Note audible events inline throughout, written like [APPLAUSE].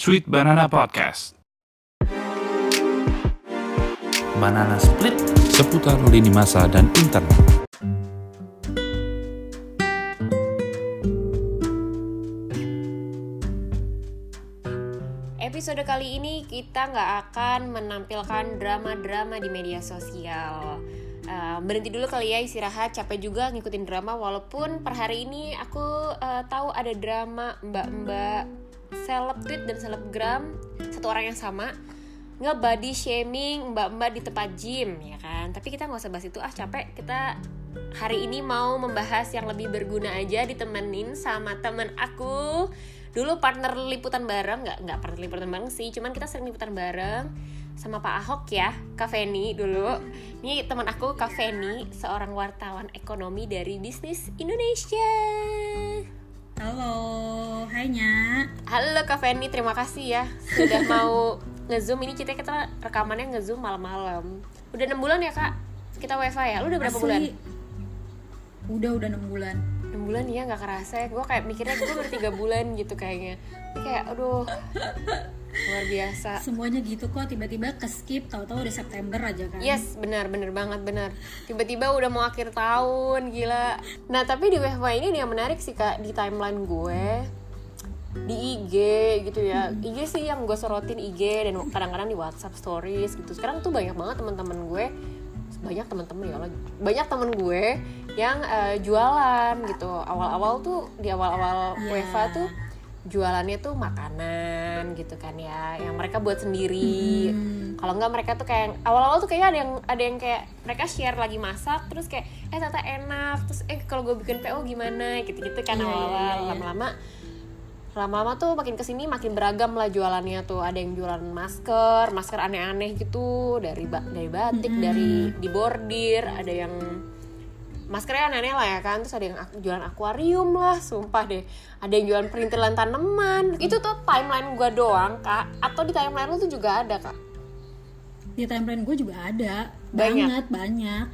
Sweet Banana Podcast. Banana Split seputar lini masa dan internet. Episode kali ini kita nggak akan menampilkan drama-drama di media sosial. Uh, berhenti dulu kali ya istirahat, capek juga ngikutin drama walaupun per hari ini aku uh, tahu ada drama mbak-mbak seleb tweet dan selebgram satu orang yang sama nge-body shaming mbak-mbak di tempat gym ya kan? Tapi kita nggak usah bahas itu. Ah capek. Kita hari ini mau membahas yang lebih berguna aja ditemenin sama temen aku. Dulu partner liputan bareng nggak nggak partner liputan bareng sih cuman kita sering liputan bareng sama Pak Ahok ya Kak Feni dulu. Ini teman aku Kak Feni seorang wartawan ekonomi dari bisnis Indonesia Halo, hai Nya. Halo Kak Feni, terima kasih ya sudah [LAUGHS] mau ngezoom ini kita kita rekamannya ngezoom malam-malam. Udah enam bulan ya kak? Kita wifi ya? Lu udah berapa Asli, bulan? Udah udah enam bulan. 6 bulan ya nggak kerasa ya. Gue kayak mikirnya gue baru tiga bulan gitu kayaknya. Tapi kayak aduh luar biasa. Semuanya gitu kok tiba-tiba ke skip tahu-tahu udah September aja kan. Yes, benar, benar banget, benar. Tiba-tiba udah mau akhir tahun, gila. Nah, tapi di WFH ini yang menarik sih kak di timeline gue di IG gitu ya IG sih yang gue sorotin IG dan kadang-kadang di WhatsApp Stories gitu sekarang tuh banyak banget teman-teman gue banyak teman-teman ya Allah banyak temen gue yang uh, jualan gitu awal-awal tuh di awal-awal Yeah. WFH tuh jualannya tuh makanan gitu kan ya yang mereka buat sendiri Hmm. kalau enggak mereka tuh kayak awal-awal tuh kayaknya ada yang ada yang kayak mereka share lagi masak terus kayak eh tata enak terus eh kalau gue bikin PO gimana gitu-gitu kan Iya, iya, awal-awal iya, iya. lama-lama lama-lama tuh makin ke sini makin beragam lah jualannya tuh ada yang jualan masker masker aneh-aneh gitu dari ba- dari batik Mm-mm. dari di bordir ada yang maskernya aneh-aneh lah ya kan terus ada yang jualan akuarium lah sumpah deh ada yang jualan perintilan tanaman itu tuh timeline gua doang kak atau di timeline lu tuh juga ada kak Di timeline gue juga ada Banyak. banget banyak.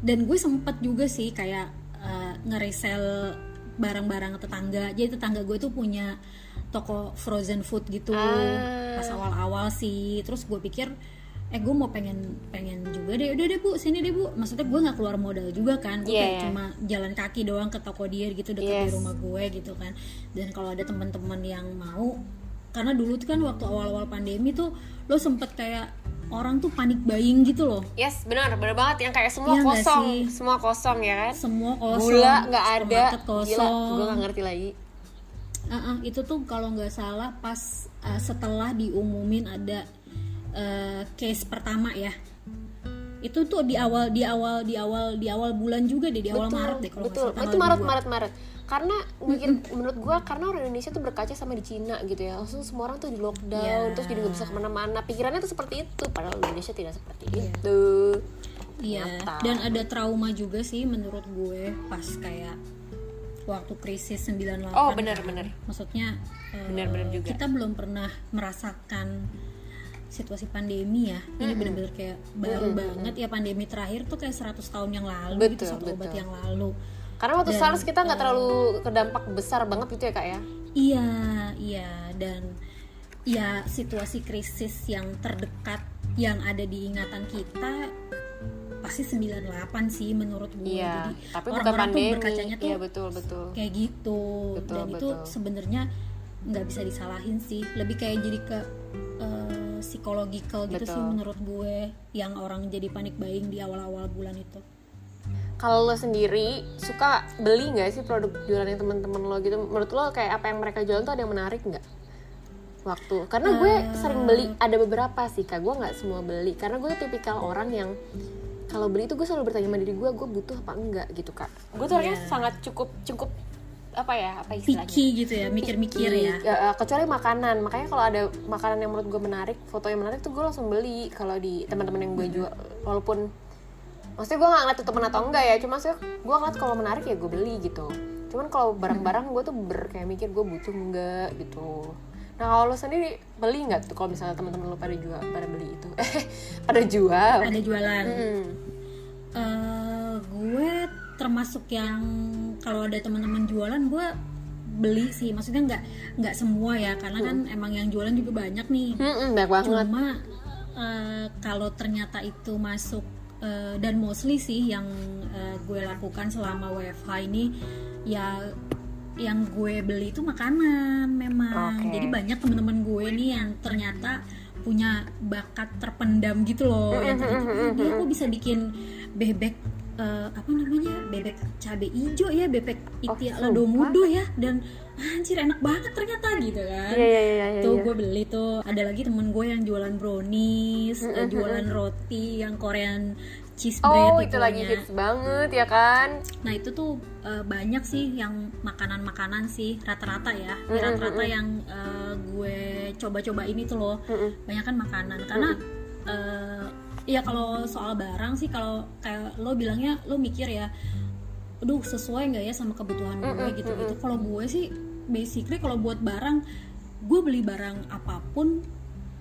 Dan gue sempet juga sih kayak eh, nge-resell barang-barang tetangga. Jadi tetangga gue tuh punya toko frozen food gitu Ah. pas awal-awal sih. Terus gue pikir eh gue mau pengen pengen juga deh. Udah deh bu. Sini deh bu. Maksudnya gue nggak keluar modal juga kan. Gue kayak iya. cuma jalan kaki doang ke toko dia gitu dekat di Yes. rumah gue gitu kan. Dan kalau ada teman-teman yang mau karena dulu tuh kan waktu awal-awal pandemi tuh lo sempet kayak orang tuh panik buying gitu loh. Yes benar. Benar banget. Yang kayak semua nggak kosong. semua kosong ya kan? Semua kosong. Gula nggak ada. Supermarket gila kosong gue nggak ngerti lagi. Uh-uh, itu tuh kalau nggak salah pas uh, setelah diumumin ada uh, case pertama ya itu tuh di awal di awal di awal di awal bulan juga deh di awal Maret deh kalau betul salah, tanggal itu Maret dua. Maret Maret karena mungkin menurut gua karena orang Indonesia tuh berkaca sama di Cina gitu ya langsung semua orang tuh di lockdown Iya. terus jadi nggak bisa ke mana-mana pikirannya tuh seperti itu padahal Indonesia tidak seperti Iya. itu Iya, Nyata. dan ada trauma juga sih menurut gue pas kayak waktu krisis 98 Oh, benar, kan. Maksudnya eh, Benar, benar juga. kita belum pernah merasakan situasi pandemi ya. Ini benar-benar kayak baru banget ya pandemi terakhir tuh kayak 100 tahun yang lalu gitu Betul, satu obat betul. yang lalu. karena waktu Dan, SARS kita nggak terlalu kedampak besar banget gitu ya kak ya Iya, iya dan ya situasi krisis yang terdekat yang ada di ingatan kita pasti 98 sih menurut gue. iya Jadi tapi orang-orang tuh berkacanya tuh iya betul betul kayak gitu Betul, dan itu betul. sebenarnya nggak bisa disalahin sih. Lebih kayak jadi ke eh, psychological gitu Betul. sih menurut gue yang orang jadi panik buying di awal-awal bulan itu. kalau lo sendiri suka beli nggak sih produk jualannya teman-teman lo gitu menurut lo kayak apa yang mereka jualan tuh ada yang menarik nggak waktu karena gue Eh. sering beli ada beberapa sih kak gue nggak semua beli karena gue tipikal orang yang kalau beli itu gue selalu bertanya sama diri gue gue butuh apa enggak gitu kak gue tuh orangnya Iya. sangat cukup cukup apa ya apa istilahnya? Picky gitu ya, mikir-mikir ya. eh, kecuali makanan. Makanya kalau ada makanan yang menurut gue menarik foto yang menarik tuh gue langsung beli kalau di teman-teman yang gue jual. Walaupun maksudnya gue nggak ngeliat itu temen atau enggak ya cuma sih gue ngeliat kalau menarik ya gue beli gitu. Cuman kalau barang-barang gue tuh ber kayak mikir gue butuh enggak gitu. Nah kalau lo sendiri beli nggak tuh kalau misalnya teman-teman lo pada jual pada beli itu? [LAUGHS] Pada jual. Ada jualan. Hmm. Eh, gue termasuk yang kalau ada teman-teman jualan gue beli sih. Maksudnya nggak nggak semua ya karena kan emang yang jualan juga banyak nih. Mm-mm, banyak banget. Cuma eh, kalau ternyata itu masuk eh, dan mostly sih yang eh, gue lakukan selama WFH ini ya yang gue beli itu makanan memang. Oke. jadi banyak temen-temen gue nih yang ternyata punya bakat terpendam gitu loh. Yang ternyata "Ah, dia kok bisa bikin bebek eh, apa namanya bebek cabe hijau ya bebek itia sumpah? lado mudo ya dan anjir enak banget ternyata gitu kan. Iya, iya, iya, iya, tuh iya. gue beli tuh. Ada lagi temen gue yang jualan brownies eh, jualan roti yang Korean cheese bread Oh, itu lagi hits banget ya kan? nah itu tuh eh, banyak sih yang makanan-makanan sih rata-rata ya. Rata-rata yang eh, gue coba-coba ini tuh loh. Banyak kan makanan. Karena eh, ya kalau soal barang sih kalau kayak lo bilangnya lo mikir ya aduh sesuai nggak ya sama kebutuhan gue? Gitu gitu. kalau gue sih basically kalau buat barang gue beli barang apa pun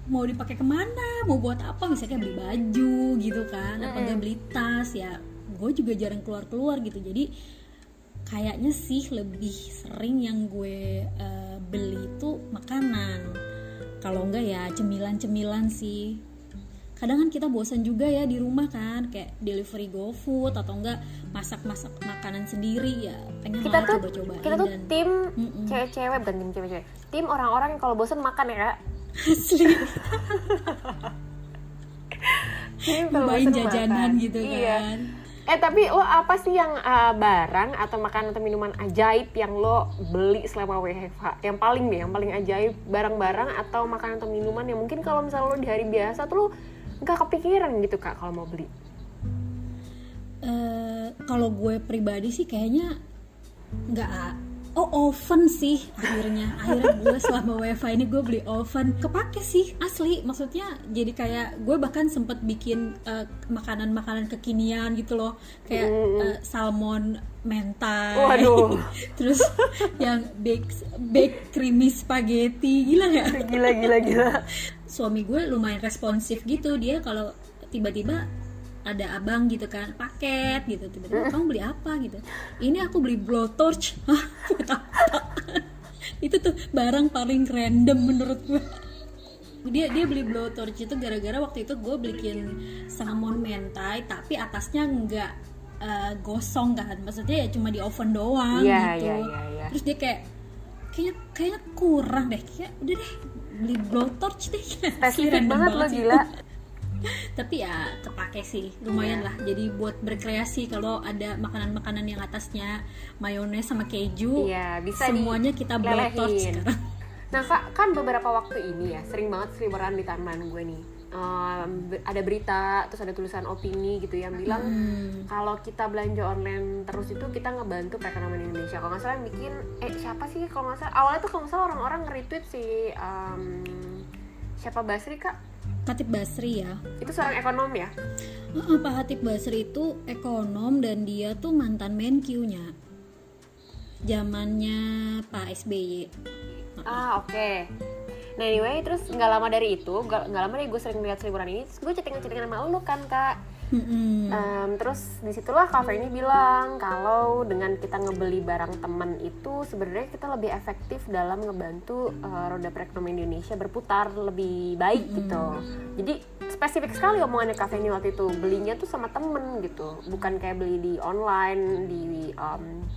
mau dipakai ke mana mau buat apa misalnya beli baju gitu kan apa enggak beli tas ya gue juga jarang keluar keluar gitu. Jadi kayaknya sih lebih sering yang gue eh, beli itu makanan. Kalau enggak ya cemilan-cemilan sih kadang kan kita bosan juga ya di rumah kan kayak delivery GoFood atau enggak masak-masak makanan sendiri ya pengen Kita tuh coba-cobain kita tuh dan tim cewek-cewek bukan tim cewek-cewek. Tim orang-orang yang kalau bosan makan ya, Kak. asli [LAUGHS] nyobain jajanan makan. gitu Iya. kan Eh tapi lo apa sih yang uh, barang atau makanan atau minuman ajaib yang lo beli selama WFH? Yang paling deh, yang paling ajaib barang-barang atau makanan atau minuman yang mungkin kalau misalnya lo di hari biasa tuh lo nggak kepikiran gitu kak kalau mau beli. Eh, kalau gue pribadi sih kayaknya nggak oh oven sih akhirnya. Akhirnya gue selama wifi ini gue beli oven. Kepake sih asli. Maksudnya jadi kayak gue bahkan sempet bikin eh, makanan-makanan kekinian gitu loh. Kayak eh, salmon mentai. Waduh. [LAUGHS] terus yang bake bake creamy spaghetti. Gila nggak? Gila gila gila. Suami gue lumayan responsif gitu. Dia kalau tiba-tiba ada abang gitu kan paket gitu. Tiba-tiba kamu beli apa? gitu. Ini aku beli blowtorch. [LAUGHS] Hah, buat apa [LAUGHS] itu tuh barang paling random menurut gue dia dia beli blowtorch itu gara-gara waktu itu gue bikin salmon mentai tapi atasnya nggak eh, gosong kan. Maksudnya ya cuma di oven doang Iya, gitu. iya, iya, iya. terus dia kayak kayaknya kayaknya kurang deh. Kayak udah deh beli blowtorch deh. Spesifik banget lo gila. [LAUGHS] tapi ya kepake sih. Lumayan lah. Jadi buat berkreasi kalau ada makanan-makanan yang atasnya mayones sama keju Iya, bisa semuanya kita blowtorch sekarang. Nah kak, kan beberapa waktu ini ya sering banget seliweran di timeline gue nih. Be- ada berita, terus ada tulisan opini gitu yang bilang Hmm. kalau kita belanja online terus itu kita ngebantu perekonomian Indonesia. Kalau nggak salah yang bikin, eh siapa sih kalau nggak salah awalnya tuh kalau nggak salah orang-orang nge-retweet si em, siapa Basri kak? Katib Basri ya Itu seorang ekonom ya? Heeh, Pak Hatip Basri itu ekonom dan dia tuh mantan Menkyu-nya zamannya Pak SBY Ah oke. Nah anyway, terus nggak lama dari itu, nggak lama dari gue sering lihat seliburan ini, terus gue chattingan-chattingan sama lu kan kak. Mm-mm. Em, terus di situlah kafe ini bilang kalau dengan kita ngebeli barang temen itu sebenarnya kita lebih efektif dalam ngebantu eh, roda perekonomian Indonesia berputar lebih baik gitu. Jadi spesifik sekali omongannya kafe ini waktu itu belinya tuh sama temen gitu, bukan kayak beli di online di em,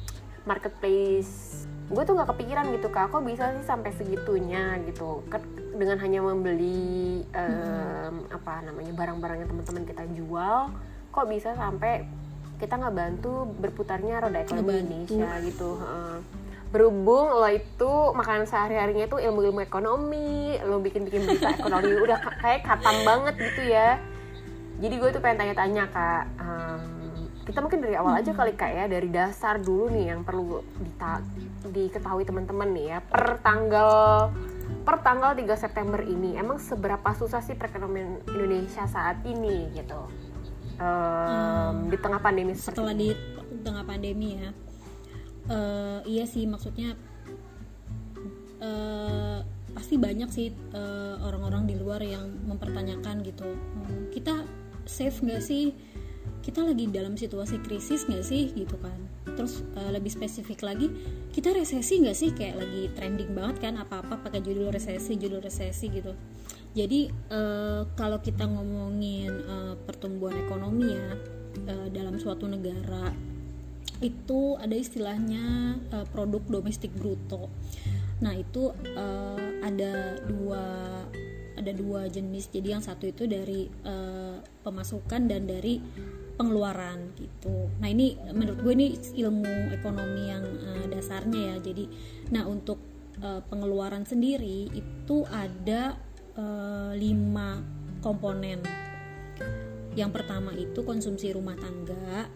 marketplace. Gue tuh nggak kepikiran gitu kak, kok bisa sih sampai segitunya gitu. Dengan hanya membeli em, apa namanya barang-barang yang teman-teman kita jual kok bisa sampai kita nggak bantu berputarnya roda ekonomi Ngebantu. Indonesia gitu heeh. berhubung lo itu makanan sehari-harinya itu ilmu-ilmu ekonomi lo bikin-bikin berita [LAUGHS] ekonomi udah ka- kayak katam banget gitu ya jadi gue tuh pengen tanya-tanya kak em, kita mungkin dari awal aja kali kak ya dari dasar dulu nih yang perlu dita- diketahui teman-teman nih ya per tanggal per tanggal 3 September ini emang seberapa susah sih perekonomian Indonesia saat ini gitu? Em, di tengah pandemi setelah di tengah pandemi ya. Eh, iya sih maksudnya eh, pasti banyak sih eh, orang-orang di luar yang mempertanyakan gitu. Hmm, kita safe nggak sih kita lagi dalam situasi krisis nggak sih gitu kan? Terus uh, lebih spesifik lagi kita resesi nggak sih? Kayak lagi trending banget kan apa-apa pakai judul resesi judul resesi gitu. Jadi uh, kalau kita ngomongin uh, pertumbuhan ekonomi ya uh, dalam suatu negara itu ada istilahnya uh, produk domestik bruto. Nah itu uh, ada dua ada dua jenis. Jadi yang satu itu dari uh, pemasukan dan dari pengeluaran gitu. Nah ini menurut gue ini ilmu ekonomi yang uh, dasarnya ya. Jadi, nah untuk uh, pengeluaran sendiri itu ada uh, lima komponen. Yang pertama itu konsumsi rumah tangga,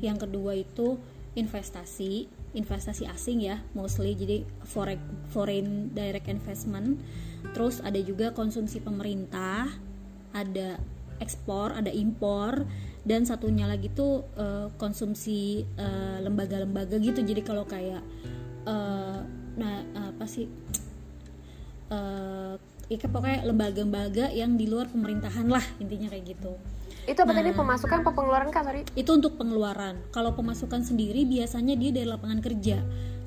yang kedua itu investasi, investasi asing ya mostly jadi foreign foreign direct investment. Terus ada juga konsumsi pemerintah, ada ekspor, ada impor dan satunya lagi tuh uh, konsumsi eh, lembaga-lembaga gitu. Jadi kalau kayak uh, nah apa sih? Uh, ya pokoknya lembaga-lembaga yang di luar pemerintahan lah intinya kayak gitu. Itu apa nah, tadi pemasukan apa pengeluaran kak? Sorry. itu untuk pengeluaran. Kalau pemasukan sendiri biasanya dia dari lapangan kerja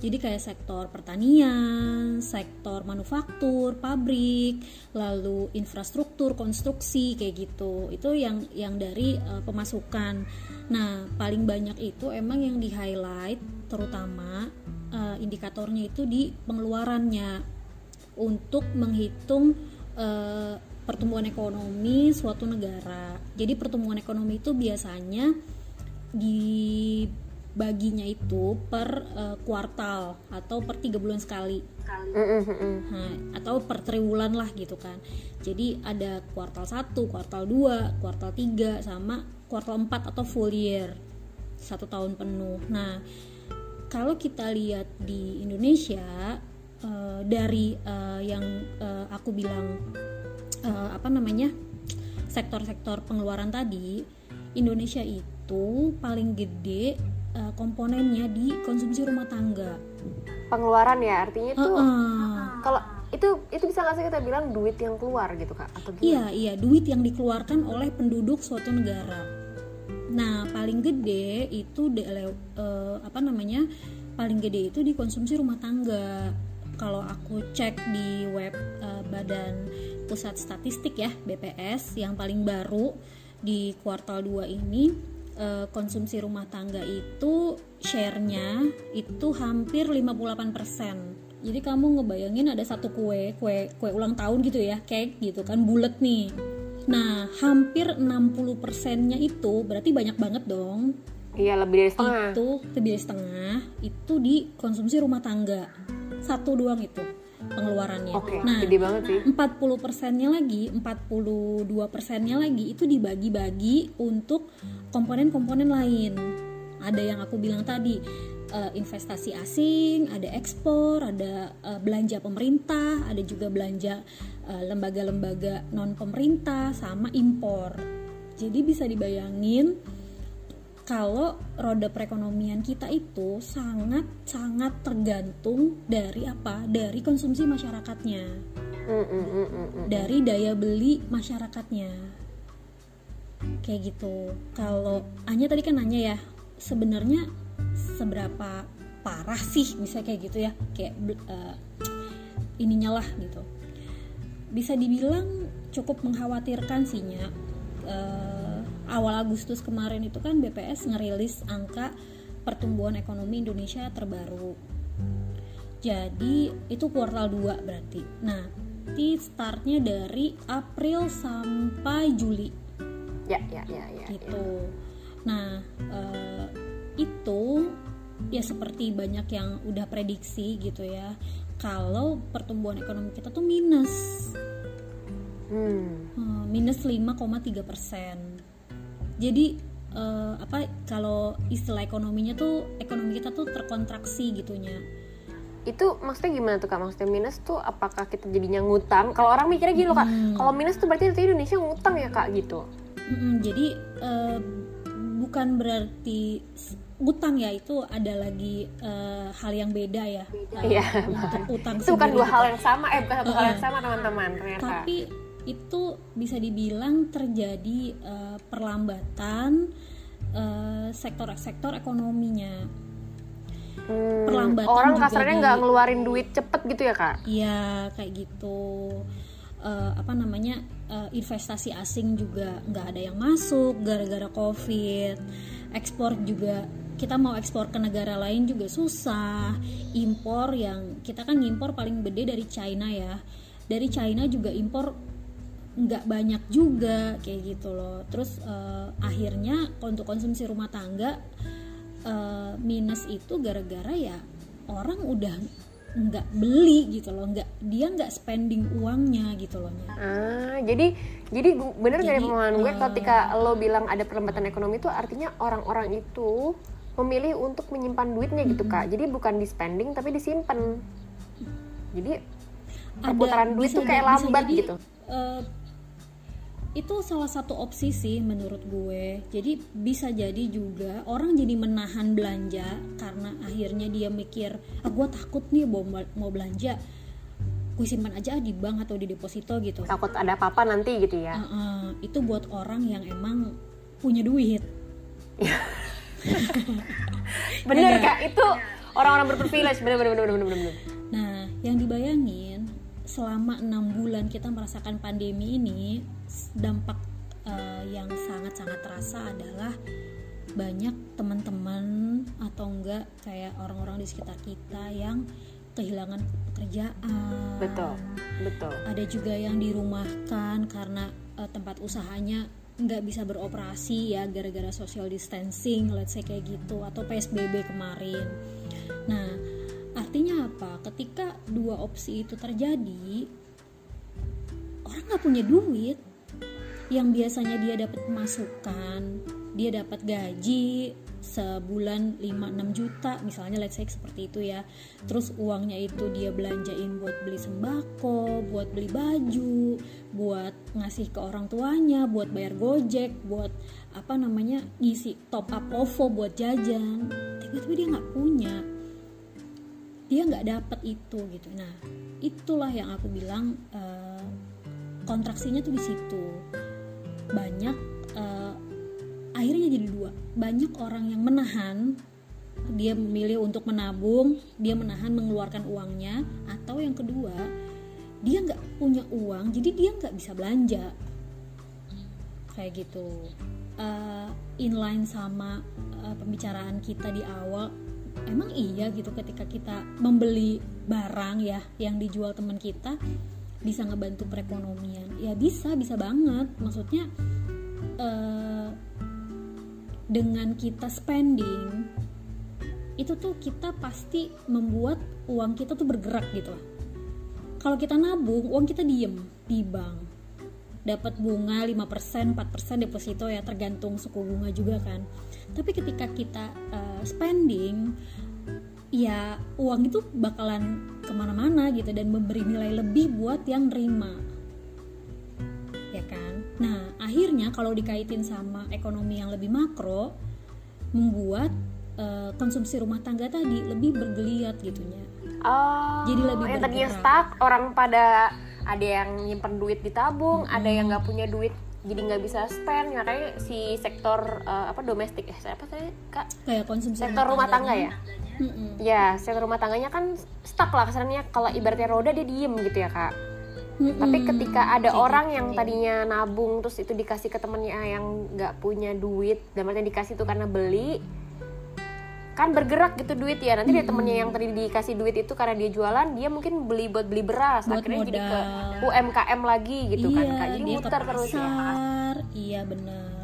jadi kayak sektor pertanian, sektor manufaktur, pabrik, lalu infrastruktur, konstruksi kayak gitu. Itu yang yang dari uh, pemasukan. Nah, paling banyak itu emang yang di highlight terutama uh, indikatornya itu di pengeluarannya untuk menghitung uh, pertumbuhan ekonomi suatu negara. Jadi pertumbuhan ekonomi itu biasanya di baginya itu per uh, kuartal atau per tiga bulan sekali. Nah, atau per triwulan lah gitu kan. Jadi ada kuartal 1, kuartal 2, kuartal 3 sama kuartal 4 atau full year. Satu tahun penuh. Nah kalau kita lihat di Indonesia uh, dari uh, yang uh, aku bilang uh, apa namanya sektor-sektor pengeluaran tadi Indonesia itu paling gede uh, komponennya di konsumsi rumah tangga pengeluaran ya artinya itu uh -uh. kalau itu itu bisa nggak sih kita bilang duit yang keluar gitu kak atau gimana? iya iya duit yang dikeluarkan oleh penduduk suatu negara nah paling gede itu de, uh, apa namanya paling gede itu di konsumsi rumah tangga kalau aku cek di web uh, Badan Pusat Statistik ya BPS yang paling baru di kuartal 2 ini uh, konsumsi rumah tangga itu share-nya itu hampir 58%. Jadi kamu ngebayangin ada satu kue, kue kue ulang tahun gitu ya, cake gitu kan bulat nih. Nah, hampir 60%-nya itu berarti banyak banget dong. Iya, lebih dari setengah. Itu lebih dari setengah itu di konsumsi rumah tangga. Satu doang itu pengeluarannya. Okay, nah, gede banget sih. 40 persennya lagi, 42 persennya lagi itu dibagi-bagi untuk komponen-komponen lain. Ada yang aku bilang tadi, uh, investasi asing, ada ekspor, ada uh, belanja pemerintah, ada juga belanja uh, lembaga-lembaga non pemerintah, sama impor. Jadi bisa dibayangin kalau roda perekonomian kita itu sangat sangat tergantung dari apa? Dari konsumsi masyarakatnya. Mm, mm, mm, dari daya beli masyarakatnya. Kayak gitu. Kalau Anya tadi kan nanya ya sebenarnya seberapa parah sih bisa kayak gitu ya? Kayak uh, ininya lah gitu. Bisa dibilang cukup mengkhawatirkan sih uh, awal Agustus kemarin itu kan BPS ngerilis angka pertumbuhan ekonomi Indonesia terbaru. Jadi itu kuartal 2 berarti. Nah, di startnya dari April sampai Juli. Ya, ya, ya, ya. Gitu. Ya. Nah, uh, itu ya seperti banyak yang udah prediksi gitu ya. Kalau pertumbuhan ekonomi kita tuh minus. Hmm. Uh, minus 5,3 persen jadi uh, apa kalau istilah ekonominya tuh ekonomi kita tuh terkontraksi gitunya. Itu maksudnya gimana tuh kak? Maksudnya minus tuh apakah kita jadinya ngutang? Kalau orang mikirnya gini loh kak. Hmm. kalau minus tuh berarti Indonesia ngutang ya kak gitu. Hmm, jadi uh, bukan berarti utang ya itu ada lagi uh, hal yang beda ya. Iya uh, utang itu bukan dua hal yang sama eh bukan satu uh, hal yang sama teman-teman ternyata. Tapi itu bisa dibilang terjadi uh, perlambatan sektor eh, sektor-sektor ekonominya. Hmm, Perlambatan orang kasarnya nggak ngeluarin duit cepet gitu ya kak? Iya kayak gitu. Eh, apa namanya eh, investasi asing juga nggak ada yang masuk gara-gara covid. Ekspor juga kita mau ekspor ke negara lain juga susah. Impor yang kita kan impor paling gede dari China ya. Dari China juga impor nggak banyak juga kayak gitu loh terus eh, akhirnya untuk konsumsi rumah tangga eh, minus itu gara-gara ya orang udah nggak beli gitu loh nggak dia nggak spending uangnya gitu loh. Ah, jadi jadi bener nggak Jadi, dari pemahaman gue eh, ketika lo bilang ada perlambatan ekonomi itu artinya orang-orang itu memilih untuk menyimpan duitnya gitu kak. Jadi bukan di spending tapi disimpan. Jadi perputaran duit tuh kayak lambat jadi, gitu. eh, itu salah satu opsi sih menurut gue jadi bisa jadi juga orang jadi menahan belanja karena akhirnya dia mikir ah gue takut nih mau mau belanja gue simpan aja di bank atau di deposito gitu Takut ada apa-apa nanti gitu ya. Uh, uh, itu buat orang yang emang punya duit [LAUGHS] Bener Iya. kak, itu orang-orang berprivilege bener bener bener bener bener. bener. Nah, yang dibayangin selama enam bulan kita merasakan pandemi ini, dampak eh, yang sangat-sangat terasa adalah banyak teman-teman atau enggak kayak orang-orang di sekitar kita yang kehilangan pekerjaan. Betul, betul. Ada juga yang dirumahkan karena eh, tempat usahanya nggak bisa beroperasi ya gara-gara social distancing, let's say kayak gitu atau PSBB kemarin. Nah, artinya apa? Ketika dua opsi itu terjadi, orang nggak punya duit, yang biasanya dia dapat pemasukan, dia dapat gaji sebulan 5-6 juta misalnya let's say seperti itu ya. Terus uangnya itu dia belanjain buat beli sembako buat beli baju buat ngasih ke orang tuanya buat bayar gojek buat apa namanya ngisi top up OVO buat jajan. Tiba-tiba dia nggak punya. Dia nggak dapet itu gitu. Nah itulah yang aku bilang eh, kontraksinya tuh di situ banyak eh, akhirnya jadi dua. Banyak orang yang menahan dia memilih untuk menabung dia menahan mengeluarkan uangnya atau yang kedua dia nggak punya uang jadi dia nggak bisa belanja. Kayak gitu. Eh, inline sama eh, pembicaraan kita di awal emang iya gitu ketika kita membeli barang ya yang dijual teman kita bisa ngebantu perekonomian. Ya bisa bisa banget. Maksudnya eh, dengan kita spending itu tuh kita pasti membuat uang kita tuh bergerak gitu lah. Kalau kita nabung uang kita diem di bank. Dapat bunga 5% 4% deposito ya tergantung suku bunga juga kan. Tapi ketika kita eh, spending ya uang itu bakalan ke mana-mana gitu dan memberi nilai lebih buat yang nerima. Ya kan? Nah akhirnya kalau dikaitin sama ekonomi yang lebih makro membuat eh, konsumsi rumah tangga tadi lebih bergeliat gitunya. Oh, Jadi lebih yang tadinya bergerak. stuck orang pada ada yang nyimpen duit di tabung, ada yang nggak punya duit jadi nggak bisa spend. Makanya si sektor eh, apa domestik eh apa tadi kak? Kayak konsumsi sektor rumah tangga ya Mm-mm. ya sektor rumah tangganya kan stuck lah kesannya kalau ibaratnya roda dia diem gitu ya kak Mm-mm. tapi ketika ada orang gitu. yang tadinya nabung terus itu dikasih ke temennya yang nggak punya duit dan artinya dikasih itu karena beli kan bergerak gitu duit ya nanti dia temennya yang tadi dikasih duit itu karena dia jualan dia mungkin beli buat beli beras Buat akhirnya jadi ke. UMKM lagi gitu kan iya, kak jadi muter terus ya iya benar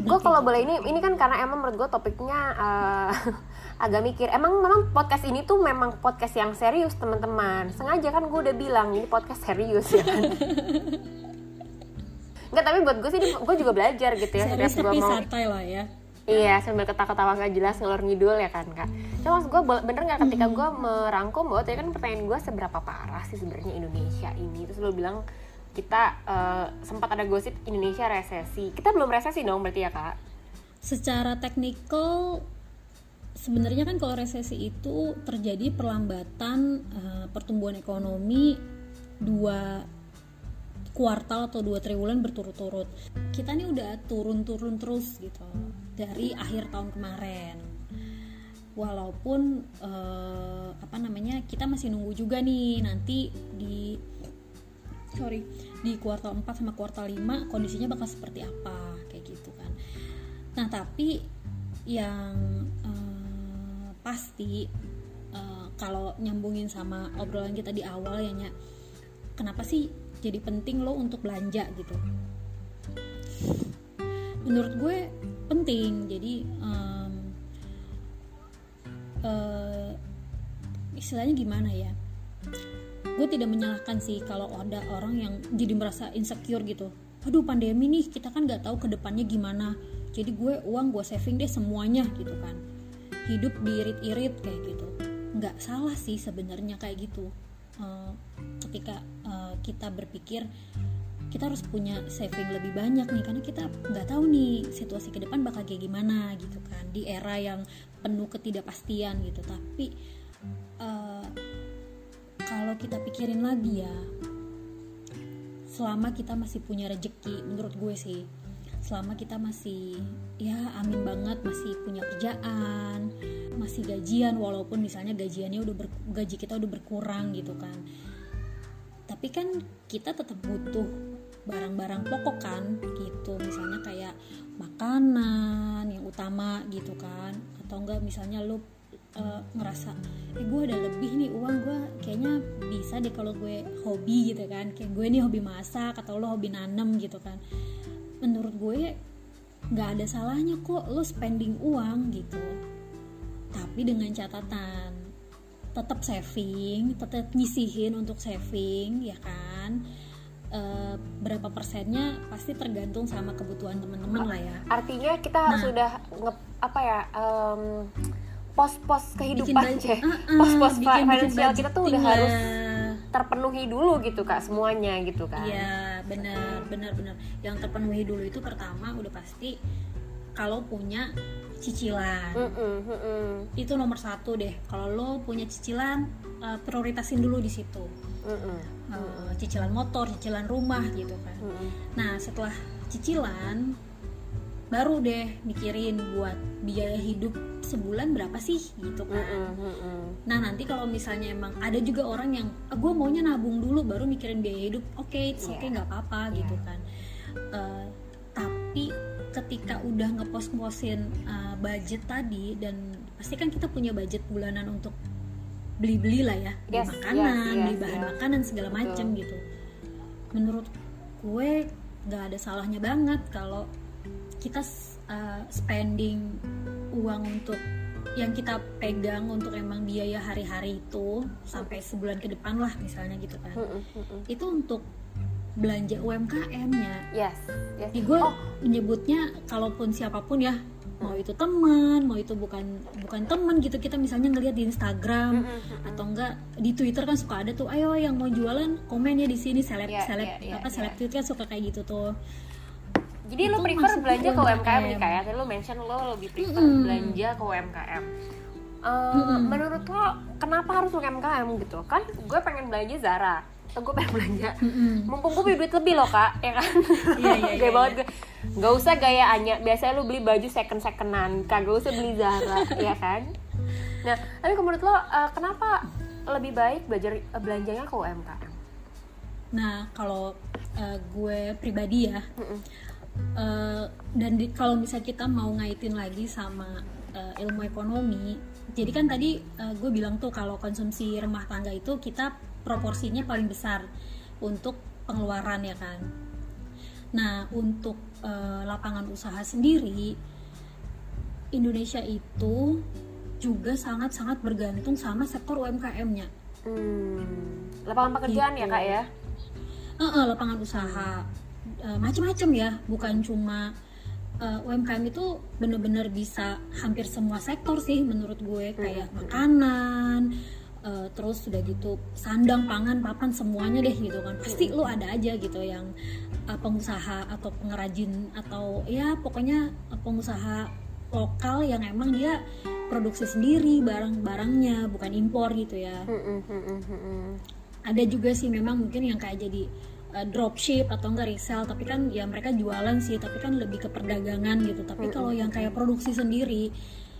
gue kalau gitu. boleh ini ini kan karena emang menurut gue topiknya eh, [LAUGHS] agak mikir emang memang podcast ini tuh memang podcast yang serius teman-teman sengaja kan gue udah bilang ini podcast serius ya kan [LAUGHS] Enggak tapi buat gue sih gue juga belajar gitu ya serius setiap gue mau santai lah ya Iya sambil ketawa-ketawa nggak jelas ngelor ngidul ya kan kak. Cuma maksud gue bener nggak ketika gue merangkum bahwa tadi kan pertanyaan gue seberapa parah sih sebenarnya Indonesia ini terus lo bilang kita eh, sempat ada gosip Indonesia resesi. Kita belum resesi dong berarti ya kak? secara teknikal sebenarnya kan kalau resesi itu terjadi perlambatan eh, pertumbuhan ekonomi dua kuartal atau dua triwulan berturut-turut. Kita nih udah turun-turun terus gitu dari akhir tahun kemarin. walaupun eh, apa namanya kita masih nunggu juga nih nanti di sorry di kuartal 4 sama kuartal 5 kondisinya bakal seperti apa kayak gitu kan nah tapi yang pasti eh, kalau nyambungin sama obrolan kita di awal ya Nya, kenapa sih jadi penting lo untuk belanja gitu? Menurut gue penting jadi em, eh, istilahnya gimana ya? Gue tidak menyalahkan sih kalau ada orang yang jadi merasa insecure gitu. Aduh pandemi nih kita kan nggak tahu ke depannya gimana. Jadi gue uang gue saving deh semuanya gitu kan hidup diirit-irit kayak gitu. Nggak salah sih sebenarnya kayak gitu. Eh, ketika eh, kita berpikir kita harus punya saving lebih banyak nih karena kita nggak tahu nih situasi ke depan bakal kayak gimana gitu kan di era yang penuh ketidakpastian gitu. Tapi eh, kalau kita pikirin lagi ya selama kita masih punya rejeki menurut gue sih selama kita masih ya amin banget masih punya kerjaan masih gajian walaupun misalnya gajiannya udah ber- gaji kita udah berkurang gitu kan. Tapi kan kita tetap butuh barang-barang pokok kan gitu. Misalnya kayak makanan yang utama gitu kan. Atau enggak misalnya lu eh, ngerasa eh gue ada lebih nih uang gue kayaknya bisa deh kalau gue hobi gitu kan. Kayak gue nih hobi masak atau lo hobi nanem gitu kan menurut gue nggak ada salahnya kok lo spending uang gitu tapi dengan catatan tetap saving tetap nyisihin untuk saving ya kan Eh, berapa persennya pasti tergantung sama kebutuhan teman-teman lah ya artinya kita harus Nah. sudah nge apa ya em, pos-pos kehidupan budget. [LAUGHS] cek Uh-uh, pos-pos bikin- bikin kita tuh udah harus. Terpenuhi dulu gitu kak semuanya gitu kan Iya benar benar benar. Yang terpenuhi dulu itu pertama udah pasti kalau punya cicilan Mm-mm, mm-mm, itu nomor satu deh. Kalau lo punya cicilan eh, prioritasin dulu di situ. mm-mm, Eh, cicilan motor, cicilan rumah gitu kan. mm-mm. Nah setelah cicilan baru deh mikirin buat biaya hidup sebulan berapa sih gitu kan. Mm-mm, mm-mm. Nah nanti kalau misalnya emang ada juga orang yang gue maunya nabung dulu baru mikirin biaya hidup, oke, it's Iya. okay nggak apa-apa gitu kan. Eh, tapi ketika udah ngepos-posin eh, budget tadi dan pasti kan kita punya budget bulanan untuk beli-beli lah ya, beli Yes, makanan, yes, beli yes, bahan yes. makanan segala macem gitu. Menurut gue nggak ada salahnya banget kalau kita uh, spending uang untuk yang kita pegang untuk emang biaya hari-hari itu sampai sebulan ke depan lah misalnya gitu kan. Mm-mm, mm-mm. itu untuk belanja UMKM-nya yes yes. Di gue oh. menyebutnya kalaupun siapa pun ya mau itu teman mau itu bukan bukan teman gitu kita misalnya ngelihat di Instagram atau enggak di Twitter kan suka ada tuh ayo yang mau jualan komen ya di sini seleb Iya, seleb iya, iya, apa seleb iya. tweet kan suka kayak gitu tuh Jadi lo prefer belanja ke UMKM nih kayak tadi lo mention lo lebih prefer Mm-mm. belanja ke UMKM. Eh, Mm-mm. Menurut lo kenapa harus UMKM gitu? Kan gue pengen belanja Zara atau gue pengen belanja Mm-mm. mumpung gue punya duit lebih loh kak ya kan Iya, iya, [LAUGHS] gaya iya, banget iya. gue nggak usah gaya Anya biasanya lo beli baju second secondan kagak usah beli Zara [LAUGHS] ya kan nah tapi menurut lo eh, kenapa lebih baik belajar eh, belanjanya ke UMKM Nah, kalau uh, gue pribadi ya, uh, dan di- kalau misalnya kita mau ngaitin lagi sama uh, ilmu ekonomi, jadi kan tadi uh, gue bilang tuh kalau konsumsi rumah tangga itu kita proporsinya paling besar untuk pengeluaran ya kan. Nah, untuk uh, lapangan usaha sendiri, Indonesia itu juga sangat-sangat bergantung sama sektor UMKM-nya. hmm, lapangan pekerjaan ya Gitu. kak ya Heeh, lapangan usaha Eh, macam-macam ya. Bukan cuma eh, UMKM itu bener-bener bisa hampir semua sektor sih menurut gue. Kayak makanan eh, terus sudah gitu sandang pangan papan semuanya deh gitu kan. Pasti lo ada aja gitu yang eh, pengusaha atau pengrajin atau ya pokoknya pengusaha lokal yang emang dia produksi sendiri barang-barangnya bukan impor gitu ya. Mm-mm. ada juga sih memang mungkin yang kayak jadi uh, dropship atau enggak resell tapi kan ya mereka jualan sih tapi kan lebih ke perdagangan gitu tapi kalau yang kayak produksi sendiri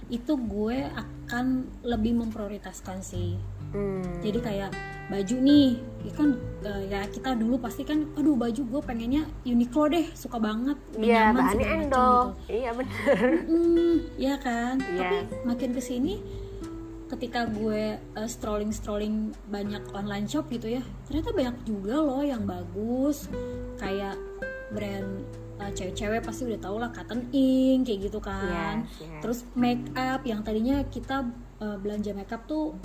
itu gue akan lebih memprioritaskan sih Hmm. jadi kayak baju nih ya kan eh, ya kita dulu pasti kan aduh baju gue pengennya Uniqlo deh suka banget Iya, nyaman bahannya macem endol. gitu. Iya bener. Hmm, ya kan. Iya. Tapi makin ke sini, ketika gue strolling strolling banyak online shop gitu ya, ternyata banyak juga loh yang bagus, kayak brand uh, cewek-cewek pasti udah tau lah Cotton Ink kayak gitu kan. Yes, yes. Terus make up yang tadinya kita uh, belanja make up tuh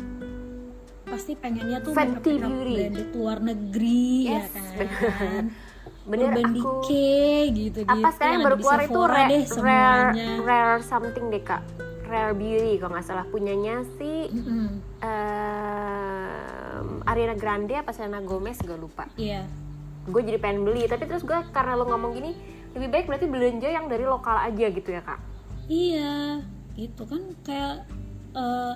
pasti pengennya tuh make up branded luar negeri Yes, ya kan. [LAUGHS] bener. Urban aku- Decay gitu-gitu. Apa sekarang yang baru di keluar itu rare, deh rare, rare something deh kak. Rare Beauty kalau nggak salah punyanya si Mm-mm. em, Ariana Grande apa Selena Gomez gue lupa. Iya. Gue jadi pengen beli tapi terus gue karena lo ngomong gini lebih baik berarti belanja yang dari lokal aja gitu ya kak. Iya, itu kan kayak eh,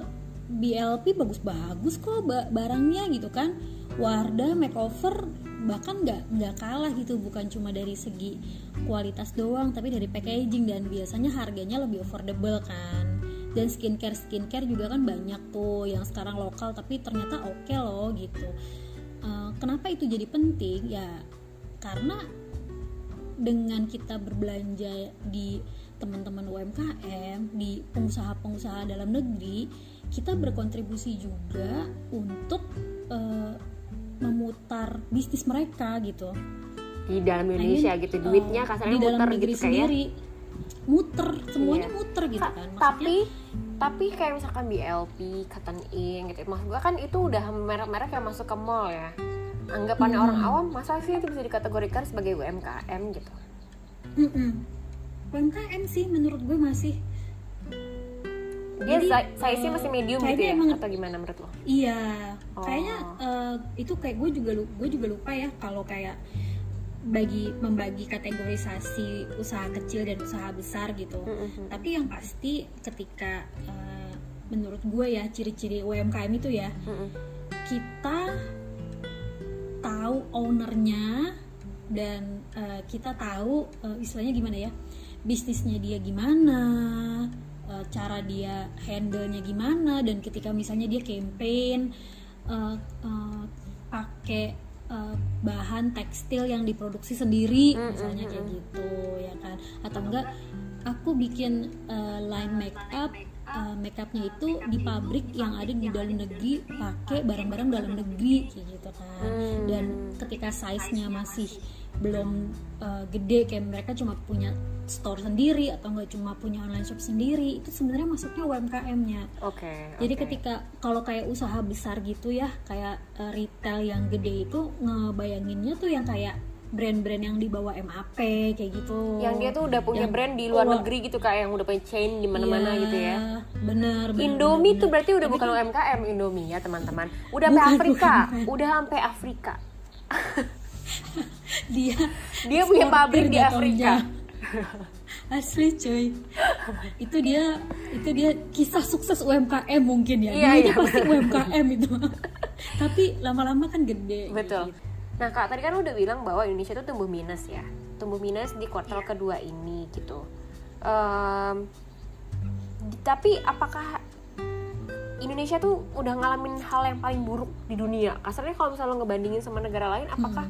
BLP bagus-bagus kok ba- barangnya gitu kan. Wardah makeover bahkan nggak nggak kalah gitu bukan cuma dari segi kualitas doang tapi dari packaging dan biasanya harganya lebih affordable kan dan skincare skincare juga kan banyak tuh yang sekarang lokal tapi ternyata oke loh gitu Eh, kenapa itu jadi penting ya karena dengan kita berbelanja di teman-teman UMKM, di pengusaha-pengusaha dalam negeri, kita berkontribusi juga untuk eh, memutar bisnis mereka gitu. Di dalam I mean, Indonesia gitu eh, duitnya kasarnya di dalam muter negeri gitu kayak. Muter semuanya Iya. muter gitu Ka- kan. Maksudnya, tapi tapi kayak misalkan BLP, Cotton Ink gitu. Maksud gue kan itu udah merek-merek yang masuk ke mall ya. Anggapannya Hmm. orang awam masa sih itu bisa dikategorikan sebagai UMKM gitu. mm-mm. UMKM sih menurut gue masih Dia Jadi, si- size-nya eh, masih medium gitu ya emang- atau gimana menurut lo? Iya, Oh. kayaknya eh, itu kayak gue juga gue juga lupa ya kalau kayak bagi membagi kategorisasi usaha kecil dan usaha besar gitu. Mm-mm. Tapi yang pasti ketika eh, menurut gue ya ciri-ciri UMKM itu ya Mm-mm. kita tahu ownernya dan eh, kita tahu eh, istilahnya gimana ya bisnisnya dia gimana eh, cara dia handle-nya gimana dan ketika misalnya dia campaign eh, eh, pakai eh, bahan tekstil yang diproduksi sendiri Mm, misalnya mm, kayak mm. gitu ya kan atau enggak aku bikin eh, line make up eh, make upnya itu di pabrik yang ada di dalam negeri pakai barang-barang dalam negeri kayak gitu kan Hmm. dan ketika size-nya masih belum eh, gede kayak mereka cuma punya store sendiri atau enggak cuma punya online shop sendiri itu sebenarnya masuknya UMKM-nya Oke. jadi oke. ketika kalau kayak usaha besar gitu ya, kayak eh, retail yang gede itu ngebayanginnya tuh yang kayak brand-brand yang dibawa MAP kayak gitu. yang dia tuh udah punya Yang- brand di luar Oh, negeri gitu kak yang udah punya chain di mana-mana iya, gitu ya. Bener. bener, Indomie bener, tuh berarti udah Tapi bukan kan UMKM Indomie ya teman-teman. Udah sampai Afrika, bukan, bukan. udah sampai Afrika. [LAUGHS] [LAUGHS] dia Dia punya pabrik di. Afrika. [LAUGHS] Asli cuy. itu dia itu dia kisah sukses UMKM mungkin ya. Iya, Dia itu iya, pasti UMKM itu. [LAUGHS] Tapi lama-lama kan gede. Betul. gitu. Nah kak tadi kan udah bilang bahwa Indonesia tuh tumbuh minus ya, tumbuh minus di kuartal kedua ini gitu. Di- tapi apakah Indonesia tuh udah ngalamin hal yang paling buruk di dunia? Kasarnya kalau misalnya lo ngebandingin sama negara lain, apakah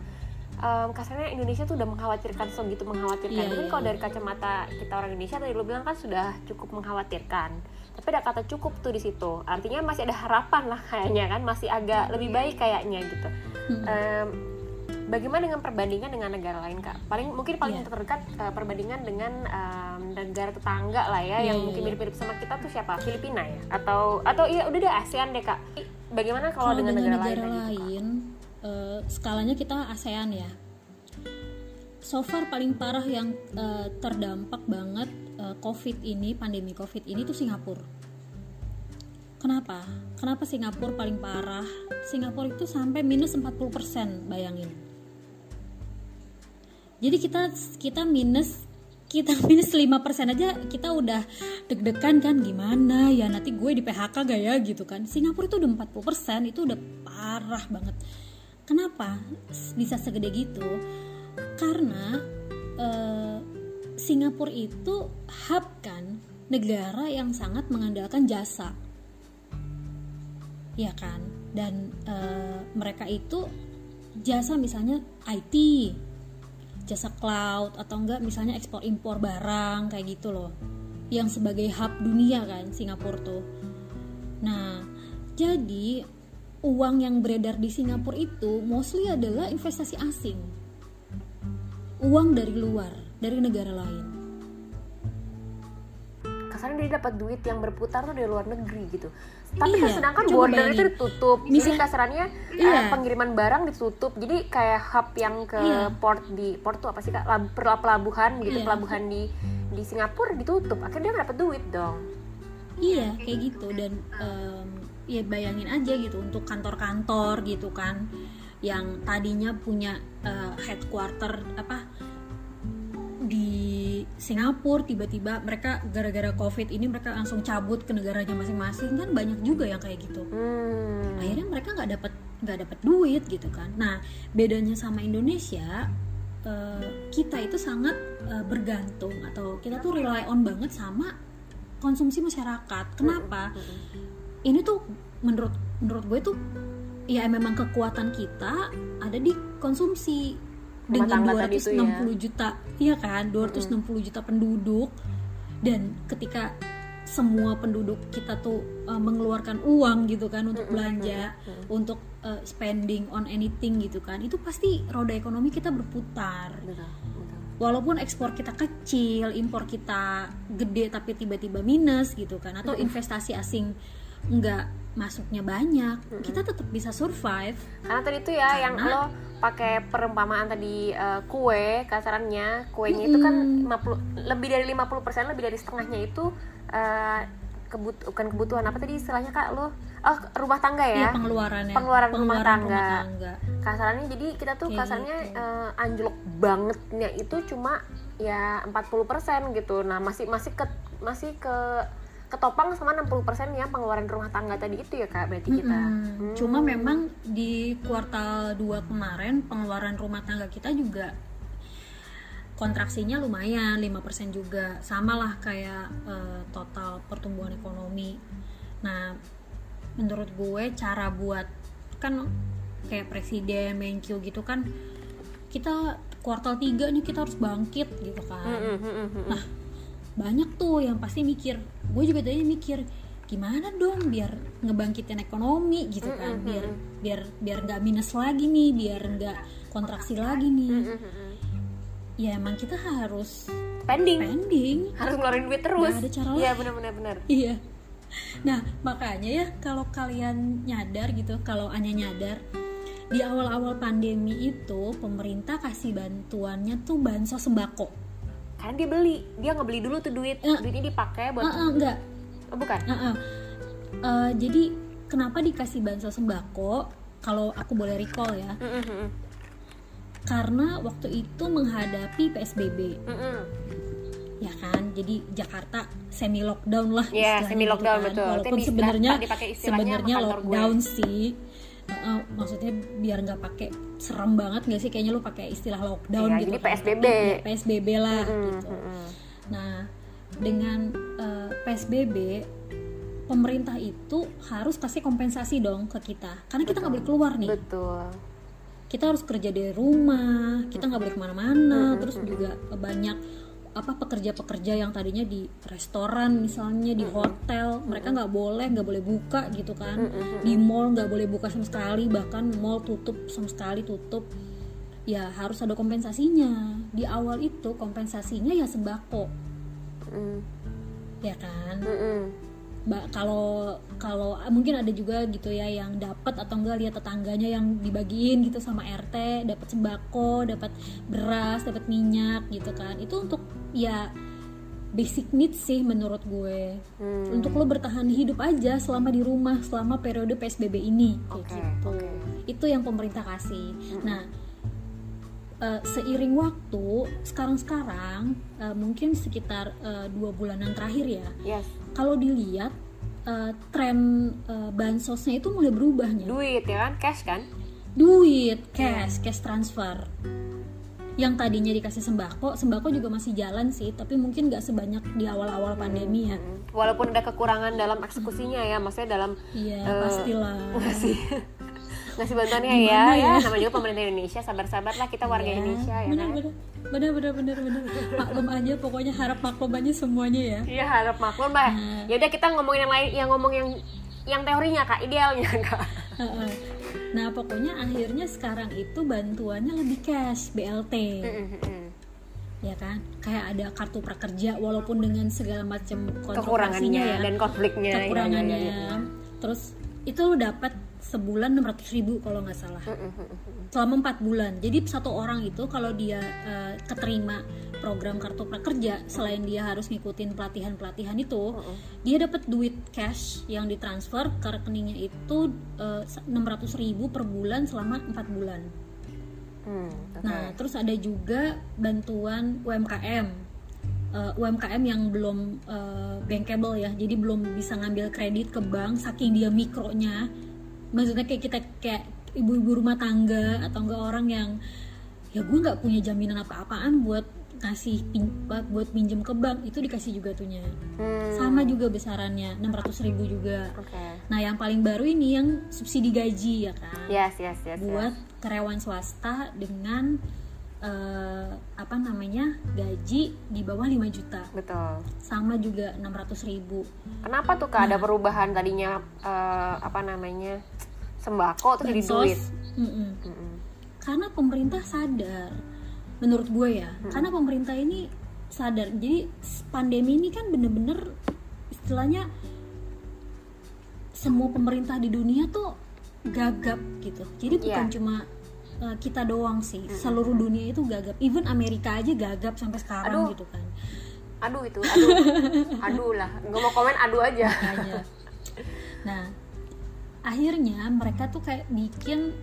em, kasarnya Indonesia tuh udah mengkhawatirkan segitu mengkhawatirkan? Iya, Mungkin iya, kalau iya. dari kacamata kita orang Indonesia tadi lo bilang kan sudah cukup mengkhawatirkan. Tapi ada kata cukup tuh di situ. Artinya masih ada harapan lah kayaknya kan, masih agak lebih baik kayaknya gitu. Em, bagaimana dengan perbandingan dengan negara lain kak? Paling mungkin paling Iya. terdekat eh, perbandingan dengan em, negara tetangga lah ya, Iya, yang iya, mungkin iya. mirip-mirip sama kita tuh siapa? Filipina ya? Atau atau iya udah deh ASEAN deh kak. Bagaimana kalau Kalau dengan, dengan negara, negara lain? lain, skalanya kita ASEAN ya. So far paling parah yang eh, terdampak banget eh, COVID ini, pandemi COVID ini tuh Singapura. Kenapa? Kenapa Singapura paling parah? Singapura itu sampai minus 40% bayangin. Jadi kita kita minus kita [LAUGHS] minus 5% aja kita udah deg-degan kan gimana ya nanti gue di PHK gak ya gitu kan. Singapura itu udah 40% itu udah parah banget. Kenapa bisa segede gitu? Karena eh, Singapura itu hub kan negara yang sangat mengandalkan jasa. Ya kan? Dan eh, mereka itu jasa misalnya IT jasa cloud atau enggak misalnya ekspor impor barang kayak gitu loh yang sebagai hub dunia kan Singapura tuh. Nah jadi uang yang beredar di Singapura itu mostly adalah investasi asing. Uang dari luar dari negara lain. Kasarnya dia dapat duit yang berputar tuh dari luar negeri gitu. Tapi Iya, kan sedangkan border bayangin. itu ditutup. Jadi Misal- kasarannya eh, Iya. pengiriman barang ditutup. Jadi kayak hub yang ke Iya. port di port tuh apa sih kak? Lab- pel- pelabuhan gitu Iya. pelabuhan di di Singapura ditutup. Akhirnya dia dapat duit dong. Iya kayak gitu. Dan em, ya bayangin aja gitu untuk kantor-kantor gitu kan yang tadinya punya eh, headquarter apa di Singapura tiba-tiba mereka gara-gara covid ini mereka langsung cabut ke negaranya masing-masing kan banyak juga yang kayak gitu. Hmm. akhirnya mereka nggak dapat nggak dapat duit gitu kan. Nah bedanya sama Indonesia eh, kita itu sangat eh, bergantung atau kita tuh rely on banget sama konsumsi masyarakat. Kenapa ini tuh menurut menurut gue tuh ya memang kekuatan kita ada di konsumsi. Rumah dengan tangga tadi tuh ya. 260 juta iya kan? 260 juta penduduk. Dan ketika semua penduduk kita tuh uh, mengeluarkan uang gitu kan untuk belanja untuk uh, spending on anything gitu kan itu pasti roda ekonomi kita berputar. Betul, betul. walaupun ekspor kita kecil, impor kita gede tapi tiba-tiba minus gitu kan atau investasi asing nggak masuknya banyak, kita tetap bisa survive. karena tadi tuh ya yang Karena- lo pakai perumpamaan tadi eh, kue kasarannya kuenya itu kan 50 lebih dari 50% lebih dari setengahnya itu eh, kebut bukan kebutuhan apa tadi istilahnya kak lo oh rumah tangga Iya ya pengeluarannya. Pengeluaran rumah tangga. tangga. kasarannya jadi kita tuh kasarnya gitu. eh, anjlok bangetnya itu cuma ya 40% gitu nah masih masih ke masih ke ketopang sama 60% yang pengeluaran rumah tangga tadi itu ya kak berarti kita Mm-mm. Hmm. Cuma memang di kuartal 2 kemarin pengeluaran rumah tangga kita juga kontraksinya lumayan 5% juga sama lah kayak eh, total pertumbuhan ekonomi nah menurut gue cara buat kan kayak presiden Menkyu gitu kan kita kuartal 3 nih kita harus bangkit gitu kan. Nah, banyak tuh yang pasti mikir. Gue juga tadi mikir gimana dong biar ngebangkitin ekonomi gitu kan, biar biar biar nggak minus lagi nih, biar nggak kontraksi lagi nih. Mm, mm, mm. Ya emang kita harus pending pending. harus ngeluarin duit terus Nggak ada cara iya lain. benar-benar benar Iya. Nah, makanya ya kalau kalian nyadar gitu, kalau Anya nyadar di awal-awal pandemi itu pemerintah kasih bantuannya tuh bansos sembako. Karena dia beli dia nggak beli dulu tuh duit Eh. duitnya dipakai buat Heeh, enggak, oh, bukan Heeh. Eh, jadi kenapa dikasih bansos sembako? Kalau aku boleh recall ya, Mm, mm, mm, karena waktu itu menghadapi PSBB, mm, mm. ya kan? Jadi Jakarta semi lockdown lah. Iya, istilahnya semi lockdown, gitu kan. betul. Walaupun sebenarnya sebenarnya kantor gue. lockdown sih. Heeh, maksudnya biar nggak pakai serem banget nggak sih? Kayaknya lu pakai istilah lockdown Iya, gitu. jadi kan. PSBB. Ya PSBB lah Mm, gitu. mm, mm. Nah, dengan eh, PSBB pemerintah itu harus kasih kompensasi dong ke kita karena kita nggak boleh keluar nih betul kita harus kerja dari rumah kita nggak boleh ke mana-mana terus juga banyak apa pekerja-pekerja yang tadinya di restoran misalnya di hotel mereka nggak boleh nggak boleh buka gitu kan. Di mall nggak boleh buka sama sekali bahkan mall tutup sama sekali tutup. Ya harus ada kompensasinya. Di awal itu kompensasinya ya sembako. Mm, ya kan kalau kalau ah, mungkin ada juga gitu ya yang dapat atau enggak lihat tetangganya yang dibagiin gitu sama RT dapat sembako dapat beras dapat minyak gitu kan. Itu untuk ya basic needs sih menurut gue. Hmm. untuk lo bertahan hidup aja selama di rumah selama periode PSBB ini. Kayak Oke, gitu. oke. itu yang pemerintah kasih. Nah eh, seiring waktu sekarang-sekarang eh, mungkin sekitar eh, dua bulanan terakhir ya. Yes. Kalau dilihat eh, tren eh, bansosnya itu mulai berubahnya duit ya kan? Cash kan? Duit cash cash transfer. Yang tadinya dikasih sembako sembako juga masih jalan sih tapi mungkin nggak sebanyak di awal-awal pandemi ya. Mm. walaupun ada kekurangan dalam eksekusinya ya maksudnya dalam iya Eh, pastilah. [LAUGHS] ngasih ngasih bantuannya ya. Ya ya? nama juga pemerintah Indonesia. Sabar-sabar lah kita warga Indonesia ya bener, kan bener bener bener bener bener maklum aja pokoknya harap maklum aja semuanya ya. Iya harap maklum lah Nah. ya udah kita ngomongin yang lain yang ngomong yang yang teorinya kak. Idealnya kak. Nah pokoknya akhirnya sekarang itu bantuannya lebih cash BLT ya kan? Kayak ada kartu prakerja walaupun dengan segala macam kekurangannya ya. dan konfliknya kekurangannya. Iya, iya, iya. terus itu lo dapat sebulan 600 ribu kalau nggak salah selama empat bulan jadi satu orang itu kalau dia eh, keterima program kartu prakerja selain dia harus ngikutin pelatihan pelatihan itu dia dapat duit cash yang ditransfer ke rekeningnya itu eh, 600 ribu per bulan selama empat bulan Hmm, oke. Nah, terus ada juga bantuan UMKM. Eh, UMKM yang belum eh, bankable ya, jadi belum bisa ngambil kredit ke bank saking dia mikronya. Maksudnya kayak kita kayak ibu-ibu rumah tangga atau enggak orang yang ya gue nggak punya jaminan apa-apaan buat kasih pin- buat pinjem ke bank itu dikasih juga tuhnya. Hmm, Sama juga besarannya 600 ribu juga. oke Nah, yang paling baru ini yang subsidi gaji ya kan yes yes yes buat yes. karyawan swasta dengan eh, apa namanya gaji di bawah 5 juta betul sama juga 600 ribu kenapa tuh kak ada Nah. perubahan tadinya eh, apa namanya sembako terus jadi duit Mm-mm. Mm-mm. karena pemerintah sadar menurut gue ya karena pemerintah ini sadar jadi pandemi ini kan bener-bener istilahnya semua pemerintah di dunia tuh gagap gitu jadi bukan Iya. cuma uh, kita doang sih. Seluruh dunia itu gagap. Even Amerika aja gagap sampai sekarang Aduh. gitu kan. Aduh itu aduh. [LAUGHS] Aduh lah. Nggak mau komen aduh aja. Makanya. Nah akhirnya mereka tuh kayak bikin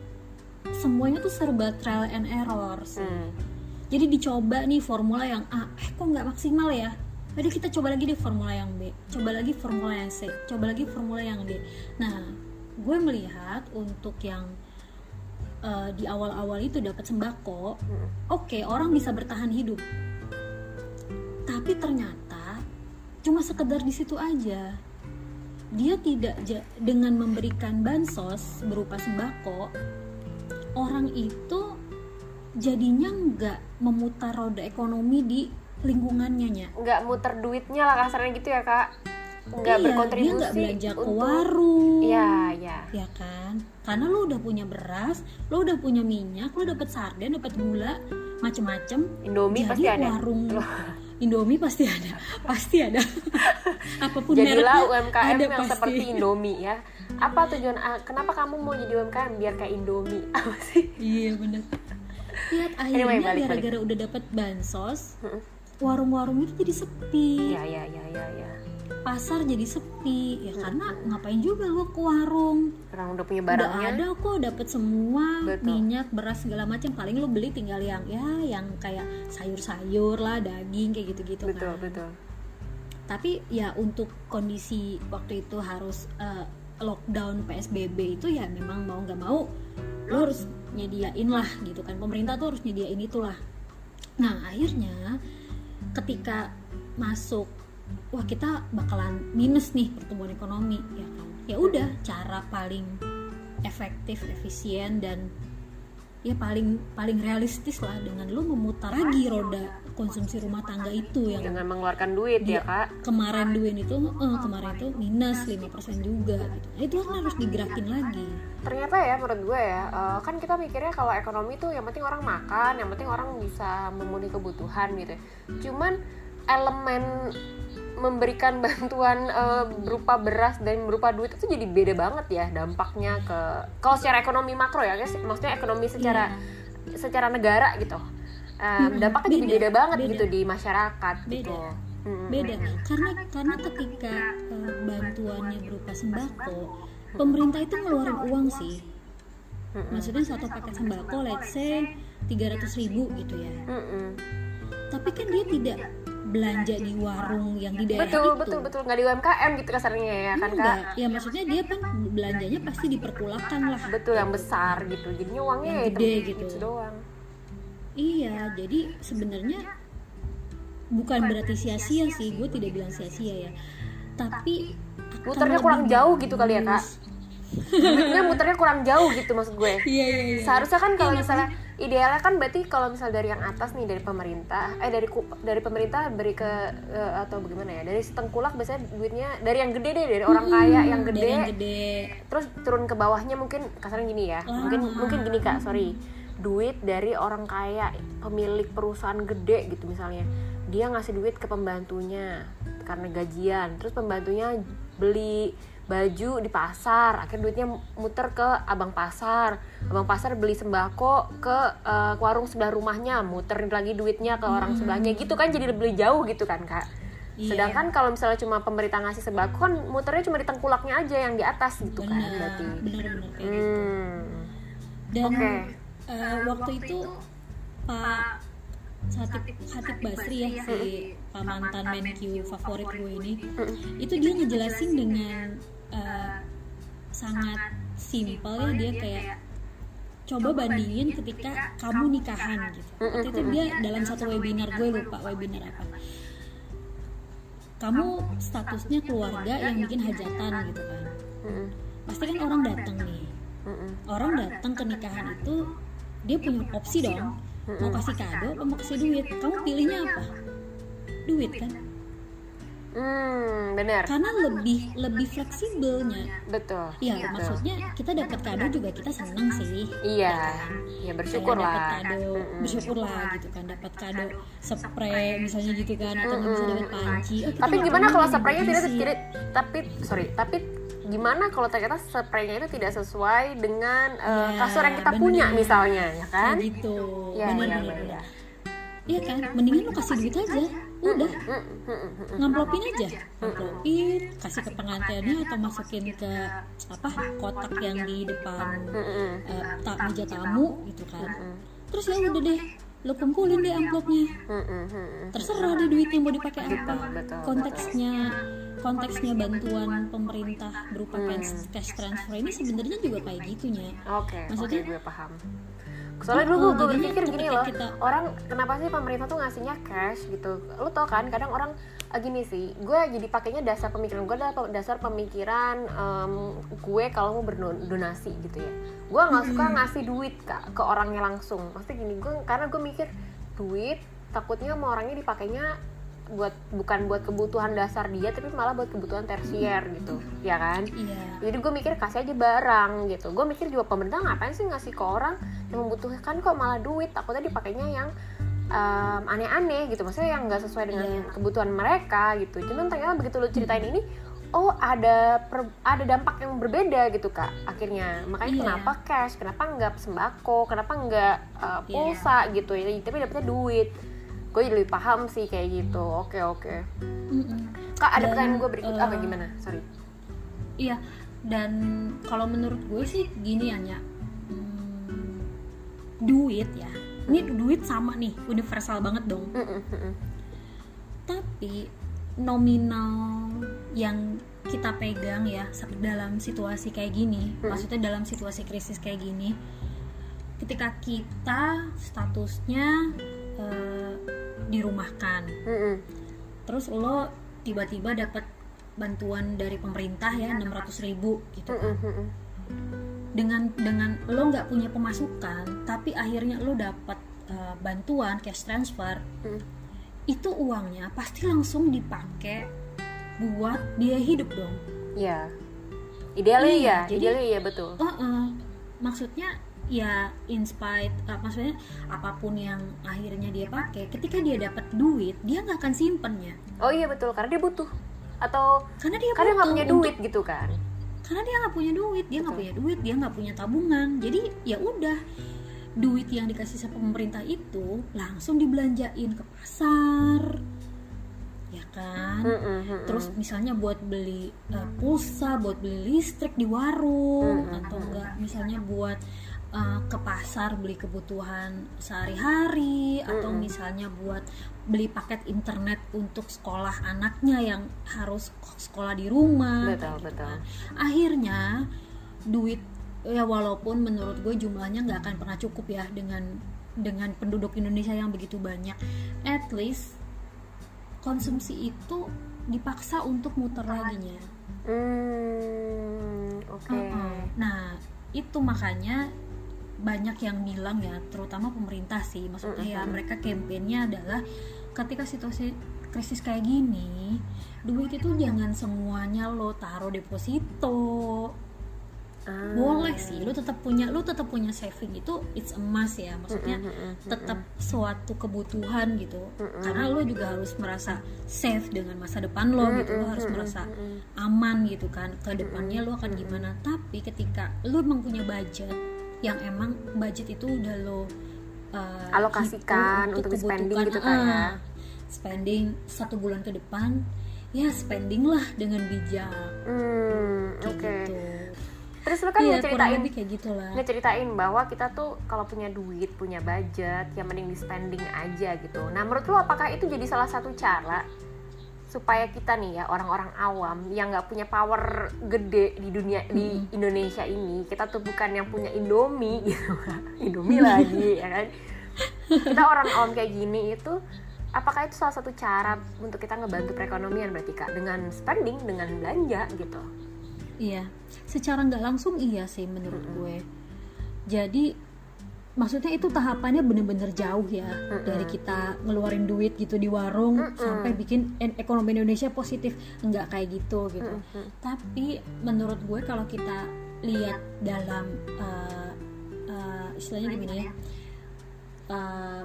semuanya tuh serba trial and error sih. Hmm. jadi dicoba nih formula yang A. Eh kok nggak maksimal ya? Udah kita coba lagi deh formula yang B. Coba lagi formula yang C. Coba lagi formula yang D. Nah gue melihat untuk yang eh, di awal-awal itu dapat sembako Hmm. oke orang bisa bertahan hidup. Tapi ternyata cuma sekedar di situ aja. Dia tidak dengan memberikan bansos berupa sembako orang itu jadinya nggak memutar roda ekonomi di lingkungannya nya nggak muter duitnya lah kasarnya gitu ya kak nggak iya, berkontribusi dia nggak belanja ke untuk- warung Iya, iya. ya kan karena lo udah punya beras lo udah punya minyak lo dapet sarden dapet gula macem-macem Indomie jadi pasti ada. warung Indomie pasti ada pasti ada [LAUGHS] apa pun Jadilah mereknya, UMKM ada yang pasti. seperti Indomie ya. Apa tujuan? ah, Kenapa kamu mau jadi UMKM biar kayak Indomie? [LAUGHS] Apa sih? iya bener lihat Anyway, akhirnya balik, gara-gara udah dapet bansos warung-warung itu jadi sepi Ya, ya, ya, ya, ya. Pasar jadi sepi ya karena ngapain juga lo ke warung Orang udah punya udah barangnya. ada kok dapet semua Betul. minyak beras segala macam paling lo beli tinggal yang ya yang kayak sayur-sayur lah daging kayak gitu-gitu Betul, kan betul. tapi ya untuk kondisi waktu itu harus eh, lockdown psbb itu ya memang mau nggak mau lo harus nyediain lah gitu kan pemerintah tuh harus nyediain itulah nah akhirnya ketika masuk wah kita bakalan minus nih pertumbuhan ekonomi ya kan ya udah cara paling efektif efisien dan ya paling paling realistis lah dengan lu memutar lagi roda konsumsi rumah tangga itu yang Dengan mengeluarkan duit ya, Iya. Kak. kemarin duit itu eh, kemarin itu minus 5% juga gitu. Nah, itu kan harus digerakin lagi. Ternyata ya menurut gue ya, eh, kan kita mikirnya kalau ekonomi tuh yang penting orang makan, yang penting orang bisa memenuhi kebutuhan gitu. ya. Cuman elemen memberikan bantuan eh, berupa beras dan berupa duit itu jadi beda banget ya dampaknya ke kalau secara ekonomi makro ya guys maksudnya ekonomi secara secara negara gitu Mm-mm, dampaknya jadi Iya. beda, beda banget beda. gitu di masyarakat Beda. gitu. Beda karena karena ketika eh, bantuannya berupa sembako, pemerintah itu ngeluarin uang sih. Maksudnya satu paket sembako let's say 300 ribu gitu ya. Tapi kan dia tidak belanja di warung yang di daerah betul itu. betul betul nggak di UMKM gitu kasarnya ya kan kak Enggak, ya maksudnya dia kan belanjanya pasti diperkulakan lah. betul yang besar gitu jadinya uangnya Yang ya gede itu gitu. doang iya jadi sebenarnya bukan berarti sia-sia sih gue tidak bilang sia-sia ya tapi Muternya kurang jauh gitu kali ya, Kak? Duitnya muternya kurang jauh gitu maksud gue. [LAUGHS] iya iya iya Seharusnya kan kalau misalnya idealnya kan berarti kalau misal dari yang atas nih dari pemerintah, eh dari dari pemerintah beri ke eh, atau bagaimana ya? Dari setengkulak biasanya duitnya dari yang gede deh, dari orang kaya yang gede, dari yang gede terus turun ke bawahnya mungkin kasarnya gini ya. Mungkin Lama. mungkin gini Kak, sorry. Duit dari orang kaya, pemilik perusahaan gede gitu misalnya. Dia ngasih duit ke pembantunya karena gajian. Terus pembantunya beli baju di pasar, akhirnya duitnya muter ke abang pasar. Abang pasar beli sembako ke eh, warung sebelah rumahnya, muterin lagi duitnya ke orang sebelahnya gitu kan jadi lebih jauh gitu kan, Kak. Iya. Sedangkan kalau misalnya cuma pemerintah ngasih sembako kan muternya cuma di tengkulaknya aja yang di atas gitu kan benar berarti. benar kayak gitu Hmm. dan Oke. eh, waktu itu Pak Hatip, Hatip Basri ya si Pak mantan Menq favorit gue ini itu dia ngejelasin dengan eh, sangat simpel ya dia kayak coba bandingin ketika kamu nikahan gitu. Waktu itu dia dalam satu webinar gue lupa webinar apa. Kamu statusnya keluarga yang bikin hajatan gitu kan. Pasti kan orang datang nih. Orang datang ke nikahan itu dia punya opsi dong. mau kasih kado mau kasih duit. Kamu pilihnya apa? duit. kan Hmm, benar. karena lebih lebih fleksibelnya Betul. ya betul. maksudnya kita dapat kado juga kita seneng sih Iya. Ya bersyukur Kayak dapat lah. kado bersyukur lah gitu kan dapat kado spray misalnya gitu kan atau nggak bisa dapat panci Oh, Tapi gimana kalau spraynya tidak tidak tapi sorry, tapi gimana kalau ternyata spraynya itu tidak sesuai dengan Ya, kasur yang kita bener. punya misalnya, ya kan? kayak gitu Iya, benar iya, benar iya. Iya kan, mendingan lu kasih duit aja, udah, Mm, mm, mm, mm. ngamplopin aja, ngamplopin, kasih ke pengantinnya atau masukin ke apa kotak yang di depan. eh, tak meja tamu gitu kan. Terus ya udah deh, lu kumpulin deh amplopnya, terserah deh duitnya mau dipakai apa. Konteksnya konteksnya bantuan pemerintah berupa Hmm. cash, transfer ini sebenarnya juga kayak gitunya. Oke, Maksudnya- gue paham. Soalnya dulu gue, berpikir gini loh, orang kenapa sih pemerintah tuh ngasihnya cash gitu? Lu tau kan, kadang orang ah, gini sih, gue jadi pakainya dasar pemikiran gue adalah dasar pemikiran em, gue kalau mau berdonasi gitu ya. Gue nggak suka ngasih duit kak ke orangnya langsung. Maksudnya gini, gue karena gue mikir duit takutnya sama orangnya dipakainya buat bukan buat kebutuhan dasar dia tapi malah buat kebutuhan tersier gitu. Ya kan? Iya. jadi gue mikir kasih aja barang gitu. Gue mikir juga pemerintah ngapain sih ngasih ke orang yang membutuhkan kok malah duit? Takutnya dipakainya yang em, aneh-aneh gitu. Maksudnya yang nggak sesuai dengan Iya. kebutuhan mereka gitu. Cuman ternyata begitu lu ceritain ini oh ada per- ada dampak yang berbeda gitu kak akhirnya. Makanya Iya. kenapa cash? Kenapa nggak sembako? Kenapa nggak uh, pulsa gitu? Ya tapi dapetnya duit gue jadi lebih paham sih kayak gitu oke oke Mm-mm. kak ada Dan, pertanyaan gue berikut eh, apa gimana sorry Iya, dan kalau menurut gue sih gini ya, Nya. Hmm, duit ya. Ini duit sama nih, universal banget dong. Tapi nominal yang kita pegang ya dalam situasi kayak gini, maksudnya dalam situasi krisis kayak gini, ketika kita statusnya eh, dirumahkan, Mm-mm. terus lo tiba-tiba dapat bantuan dari pemerintah ya 600.000 ribu gitu kan. Mm-mm, mm-mm. dengan dengan lo nggak punya pemasukan tapi akhirnya lo dapat uh, bantuan cash transfer Hmm. itu uangnya pasti langsung dipakai buat biaya hidup dong Iya. Idealnya Iya, iya, jadi- idealnya iya betul. Heeh. maksudnya ya in spite uh, maksudnya apa pun yang akhirnya dia pakai ketika dia dapat duit dia nggak akan simpennya Oh iya betul, karena dia butuh. Atau karena dia karena nggak punya untuk- duit gitu kan. karena dia nggak punya duit dia nggak punya duit dia nggak punya tabungan jadi ya udah duit yang dikasih sama pemerintah itu langsung dibelanjain ke pasar ya kan Mm-mm, mm-mm. terus misalnya buat beli uh, pulsa buat beli listrik di warung atau enggak misalnya buat uh, ke pasar beli kebutuhan sehari-hari atau Mm-mm. misalnya buat beli paket internet untuk sekolah anaknya yang harus sekolah di rumah Betul, gitu betul. kan. akhirnya duit ya walaupun menurut gue jumlahnya nggak akan pernah cukup ya dengan dengan penduduk Indonesia yang begitu banyak at least konsumsi itu dipaksa untuk muter laginya Hmm, oke. Uh-uh. Nah, itu makanya banyak yang bilang ya, terutama pemerintah sih, maksudnya ya mereka kampanyenya adalah ketika situasi krisis kayak gini, duit itu jangan semuanya lo taruh deposito. Ah. Boleh sih, lo tetap punya, lo tetap punya saving itu it's a must ya, maksudnya tetap suatu kebutuhan gitu. Karena lo juga harus merasa safe dengan masa depan lo gitu, lo harus merasa aman gitu kan. Ke depannya lo akan gimana? Tapi ketika lo emang punya budget yang emang budget itu udah lo uh, Alokasikan untuk di spending gitu kan ya. ah, spending satu bulan ke depan ya spending lah dengan bijak Hmm, oke. gitu Terus lu kan kurang ngeceritain kayak gitulah ngeceritain bahwa kita tuh kalau punya duit, punya budget, yang mending di spending aja gitu. Nah, menurut lu apakah itu jadi salah satu cara supaya kita nih ya orang-orang awam yang nggak punya power gede di dunia di Indonesia ini, kita tuh bukan yang punya Indomie [LAUGHS] gitu, Indomie lagi ya kan? Kita orang awam kayak gini itu apakah itu salah satu cara untuk kita ngebantu perekonomian berarti kak dengan spending dengan belanja gitu? Iya, secara nggak langsung iya sih menurut gue. Jadi maksudnya itu tahapannya bener-bener jauh ya dari kita ngeluarin duit gitu di warung sampai bikin ekonomi Indonesia positif. Nggak kayak gitu gitu. Tapi menurut gue kalau kita lihat dalam uh, uh, istilahnya gimana ya, uh,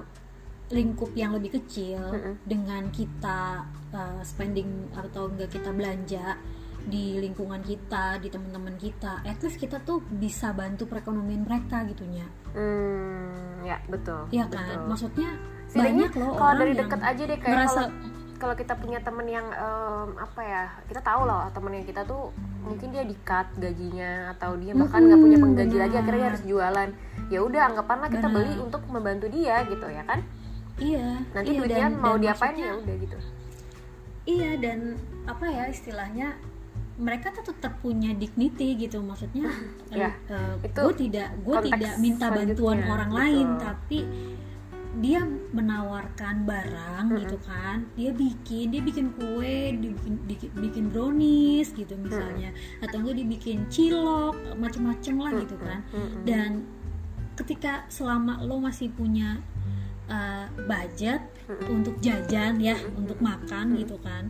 lingkup yang lebih kecil dengan kita uh, spending atau enggak kita belanja di lingkungan kita, di teman-teman kita, at least kita tuh bisa bantu perekonomian mereka gitunya. Hmm, ya betul. Iya kan? betul. Maksudnya Setidaknya banyak loh kalau orang dari deket aja deh kayak merasa kalau kalau kita punya temen yang em, apa ya kita tahu lah temen yang kita tuh mungkin dia di cut gajinya atau dia bahkan nggak punya penggaji lagi akhirnya dia harus jualan ya udah anggapanlah kita Benar. beli untuk membantu dia gitu ya kan iya, nanti iya, duitnya dan- mau dan diapain ya udah gitu Iya dan apa ya istilahnya mereka tuh tetap punya dignity gitu. Maksudnya Ya, itu gue tidak gue tidak minta bantuan orang betul. lain tapi dia menawarkan barang Hmm. gitu kan. Dia bikin dia bikin kue dia bikin, bikin, brownies gitu Hmm. misalnya. Atau enggak dia bikin cilok macem-macem lah gitu kan. Hmm, dan ketika selama lo masih punya uh, budget untuk jajan ya untuk makan gitu kan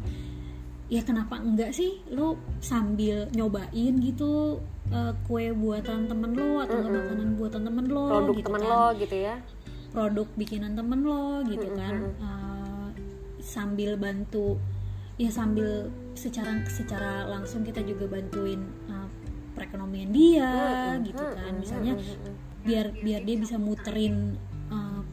ya kenapa enggak sih? Lo sambil nyobain gitu uh, kue buatan temen lo atau enggak makanan buatan temen lo produk gitu temen kan. lo gitu ya? Produk bikinan temen lo gitu kan. Uh, sambil bantu ya sambil secara secara langsung kita juga bantuin uh, perekonomian dia gitu kan. Misalnya biar biar dia bisa muterin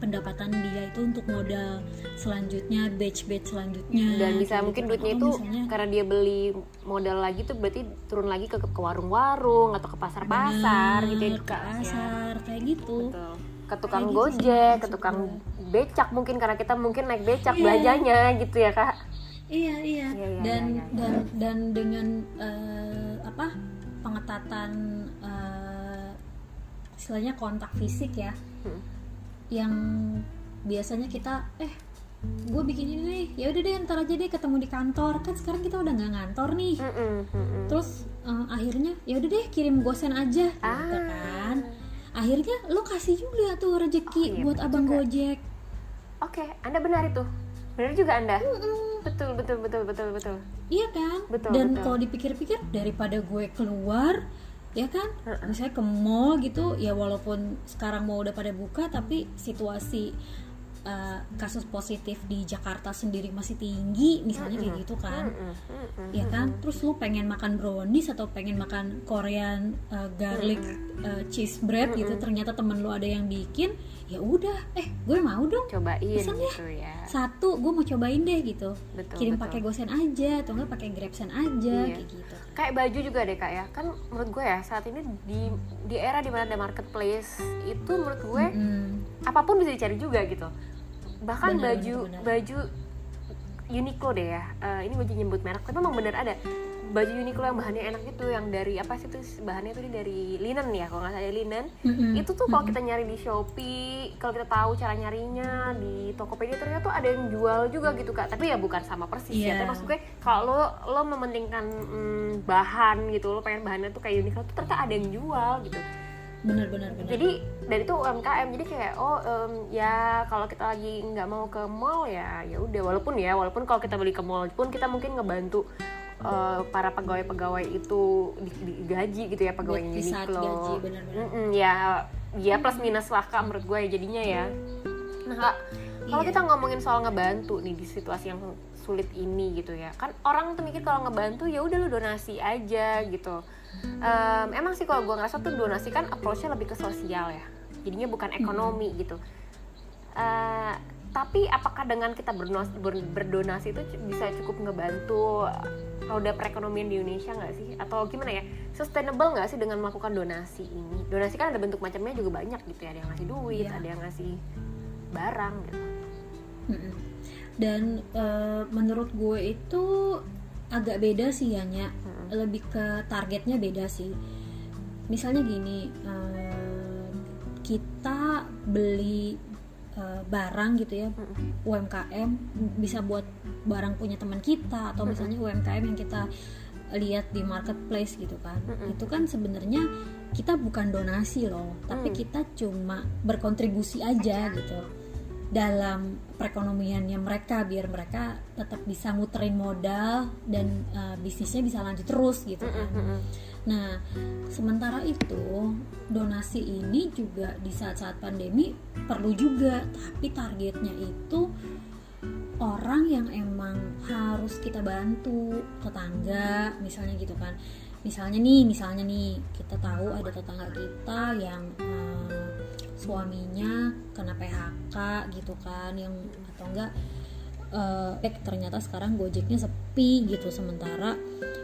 pendapatan dia itu untuk modal selanjutnya batch batch selanjutnya dan bisa gitu mungkin duitnya itu misalnya karena dia beli modal lagi tuh berarti turun lagi ke ke warung-warung atau ke pasar-pasar gitu ya ke ya. pasar kayak gitu Betul. ke tukang Kayak gitu gojek, ke tukang becak mungkin karena kita mungkin naik becak Iya. belanjanya gitu ya kak. Iya iya Iya, iya, dan iya, iya. dan dan dengan eh, apa pengetatan eh, istilahnya kontak fisik ya Hmm. Yang biasanya kita eh gue bikin ini nih ya udah deh ntar aja deh ketemu di kantor kan sekarang kita udah nggak ngantor nih Mm-mm, mm-mm. terus eh, akhirnya ya udah deh kirim gosen aja gitu Ah. kan akhirnya lo kasih juga tuh rezeki Oh, iya, buat abang juga. gojek Oke, anda benar itu. Benar juga anda. Betul betul betul betul betul. Iya kan? Betul, Dan kalau dipikir-pikir daripada gue keluar, ya kan? Misalnya ke mall gitu, ya walaupun sekarang mau udah pada buka, tapi situasi uh, kasus positif di Jakarta sendiri masih tinggi, misalnya kayak gitu kan? Ya kan? Terus lu pengen makan brownies atau pengen makan Korean uh, garlic uh, cheese bread gitu, ternyata temen lu ada yang bikin, ya udah, eh gue mau dong. Cobain Pesan ya. gitu ya. Satu, gue mau cobain deh gitu. Betul, Kirim pakai gosen aja atau enggak pakai grabsen aja Iya. kayak gitu. Kayak baju juga deh kak ya. Kan menurut gue ya saat ini di di era di mana ada marketplace itu menurut gue Hmm. apa pun bisa dicari juga gitu. Bahkan Benar, baju benar. baju Uniqlo deh ya. Eh, ini baju nyebut merek tapi emang bener ada. Baju Uniqlo yang bahannya enak itu yang dari apa sih tuh bahannya tuh dari linen ya kalau nggak salah linen. Mm-mm. itu tuh kalau kita nyari di Shopee kalau kita tahu cara nyarinya di Tokopedia ternyata tuh ada yang jual juga gitu kak. Tapi ya bukan sama persis ya Iya. tapi maksud gue kalau lo lo mementingkan mm, bahan gitu lo pengen bahannya tuh kayak Uniqlo tuh ternyata ada yang jual gitu. Bener bener bener jadi dari itu UMKM jadi kayak oh em, ya kalau kita lagi nggak mau ke mall ya ya udah walaupun ya walaupun kalau kita beli ke mall pun kita mungkin ngebantu eh, para pegawai-pegawai itu di- digaji gitu ya pegawai Di saat Uniqlo gaji, benar-benar. Mm-mm, ya ya plus minus lah kak menurut gue jadinya ya nah kalau Iya. kita ngomongin soal ngebantu nih di situasi yang sulit ini gitu ya kan orang tuh mikir kalau ngebantu ya udah lu donasi aja gitu Em, emang sih kalau gue ngerasa tuh donasi kan approach-nya lebih ke sosial ya jadinya bukan ekonomi gitu Eh, tapi apakah dengan kita bernos- ber- berdonasi itu bisa cukup ngebantu roda perekonomian di Indonesia nggak sih? Atau gimana ya? Sustainable nggak sih dengan melakukan donasi ini? Donasi kan ada bentuk macamnya juga banyak gitu ya. Ada yang ngasih duit Iya. ada yang ngasih barang gitu. Mm-mm. dan eh, menurut gue itu agak beda sih ya Nya. lebih ke targetnya beda sih. Misalnya gini eh, kita beli eh, barang gitu ya UMKM bisa buat barang punya teman kita atau misalnya UMKM yang kita lihat di marketplace gitu kan. Itu kan sebenarnya kita bukan donasi loh tapi Mm. kita cuma berkontribusi aja gitu dalam perekonomiannya mereka biar mereka tetap bisa muterin modal dan uh, bisnisnya bisa lanjut terus gitu kan. Nah, sementara itu donasi ini juga di saat-saat pandemi perlu juga, tapi targetnya itu orang yang emang harus kita bantu tetangga misalnya gitu kan. Misalnya nih misalnya nih kita tahu ada tetangga kita yang eh, suaminya kena PHK gitu kan yang atau enggak eh eh, ternyata sekarang gojeknya sepi gitu sementara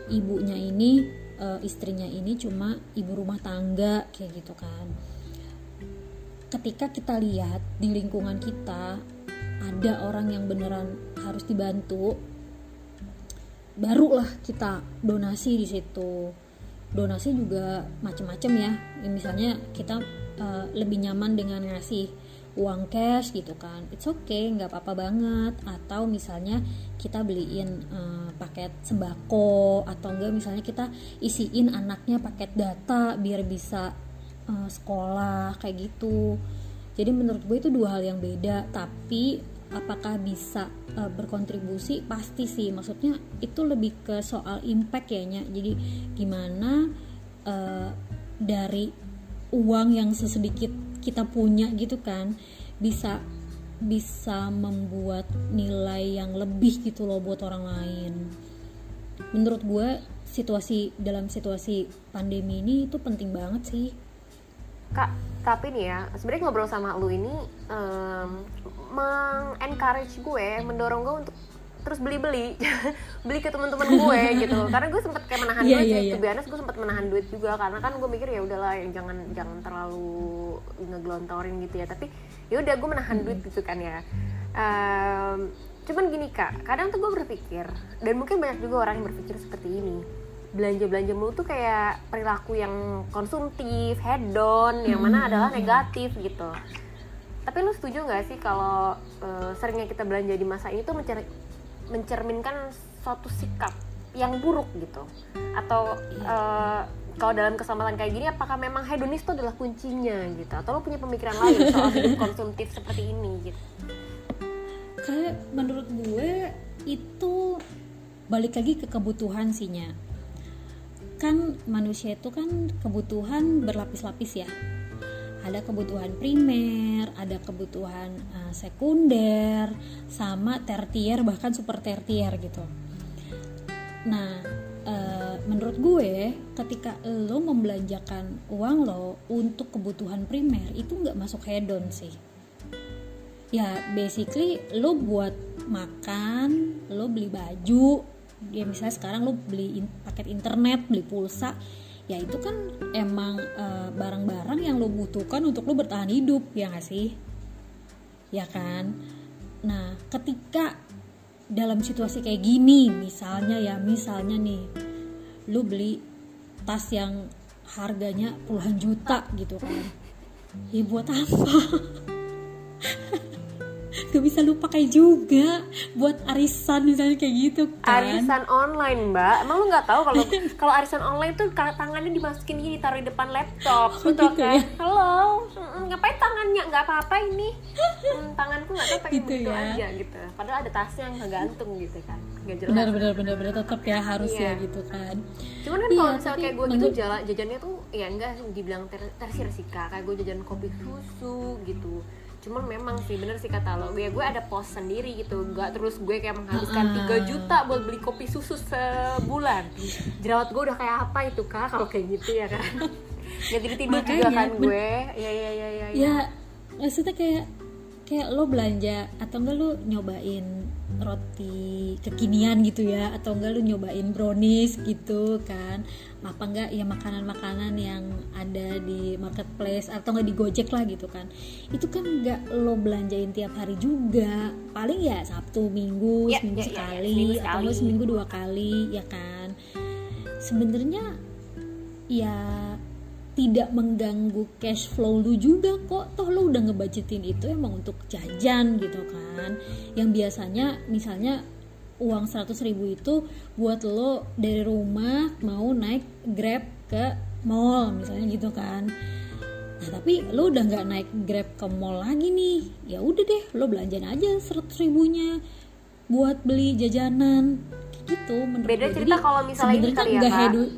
ibunya ini eh, istrinya ini cuma ibu rumah tangga kayak gitu kan. Ketika kita lihat di lingkungan kita ada orang yang beneran harus dibantu barulah kita donasi di situ. Donasi juga macam-macam ya Ya, misalnya kita eh, lebih nyaman dengan ngasih uang cash gitu kan. It's okay nggak apa-apa banget. Atau misalnya kita beliin eh, paket sembako atau enggak misalnya kita isiin anaknya paket data biar bisa eh, sekolah kayak gitu. Jadi menurut gue itu dua hal yang beda. Tapi apakah bisa eh, berkontribusi? Pasti sih. Maksudnya itu lebih ke soal impact ya jadi gimana eh, dari uang yang sesedikit kita punya gitu kan bisa bisa membuat nilai yang lebih gitu loh buat orang lain. Menurut gue situasi dalam situasi pandemi ini itu penting banget sih. Kak, tapi nih ya, sebenarnya ngobrol sama lu ini em, mengencourage gue, mendorong gue untuk terus beli-beli, [LAUGHS] beli ke teman-teman gue gitu. [LAUGHS] Karena gue sempet kayak menahan Iya, duit to be honest, gue sempet menahan duit juga karena kan gue mikir ya udahlah yang jangan jangan terlalu ngegelontorin gitu ya. Tapi ya udah gue menahan duit gitu kan ya. Em, cuman gini kak, kadang tuh gue berpikir dan mungkin banyak juga orang yang berpikir seperti ini belanja-belanja mulu tuh kayak perilaku yang konsumtif, hedon, yang mana adalah negatif gitu. Tapi lu setuju nggak sih kalau eh, seringnya kita belanja di masa ini tuh mencerminkan suatu sikap yang buruk gitu? Atau eh, kalau dalam kesempatan kayak gini, apakah memang hedonis itu adalah kuncinya gitu? Atau lu punya pemikiran lain soal hidup [LAUGHS] konsumtif seperti ini gitu? kayak menurut gue itu balik lagi ke kebutuhan sihnya kan manusia itu kan kebutuhan berlapis-lapis ya ada kebutuhan primer ada kebutuhan uh, sekunder sama tertier bahkan super tertier gitu. Nah uh, menurut gue ketika lo membelanjakan uang lo untuk kebutuhan primer itu nggak masuk hedon sih. Ya basically lo buat makan lo beli baju ya misalnya sekarang lo beli in- paket internet beli pulsa ya itu kan emang eh, barang-barang yang lo butuhkan untuk lo bertahan hidup ya gak sih? Ya kan? Nah ketika dalam situasi kayak gini misalnya ya misalnya nih lu beli tas yang harganya puluhan juta gitu kan. Ya buat apa [LAUGHS] gak bisa lu pakai juga buat arisan misalnya kayak gitu kan. Arisan online mbak. Emang lu nggak tahu kalau [LAUGHS] kalau arisan online tuh tangannya dimasukin gini taruh di depan laptop. Oh, betul gitu kan? ya? halo. Ngapain tangannya? Nggak apa-apa ini. Hmm, tanganku nggak tahu pengen Gitu gitu ya. aja gitu. Padahal ada tasnya yang ngegantung gitu kan. Nggak jelas. Benar benar benar benar. Tetap ya harus Iya. ya gitu kan. Cuman kan Iya, kalau misalnya kayak gue gitu jalan jajannya tuh ya enggak dibilang ter tersir sih kak. Kayak gue jajan kopi susu gitu cuman memang sih bener sih kata lo. Ya gue ada pos sendiri gitu. Nggak terus gue kayak menghabiskan 3 juta buat beli kopi susu sebulan. Jerawat gue udah kayak apa itu kak? Kalau kayak gitu ya kan nggak tidur tidur juga Makanya, kan men- gue. Ya ya ya ya, ya maksudnya kayak kayak lo belanja atau enggak lo nyobain roti kekinian gitu ya atau enggak lo nyobain brownies gitu kan. Apa enggak ya makanan-makanan yang ada di marketplace atau enggak di Gojek lah gitu kan. Itu kan enggak lo belanjain tiap hari juga. Paling ya Sabtu Minggu Ya, seminggu ya, ya, ya, sekali seminggu atau sekali. seminggu dua kali ya kan. Sebenarnya ya tidak mengganggu cash flow lu juga kok. Toh lu udah ngebudgetin itu emang untuk jajan gitu kan. Yang biasanya misalnya uang 100.000 ribu itu buat lo dari rumah mau naik grab ke mall misalnya gitu kan. Nah tapi lo udah nggak naik grab ke mall lagi nih. Ya udah deh lo belanjain aja 100 ribunya buat beli jajanan. Gitu menurut beda gue. cerita kalau misalnya ini kali ya hedu-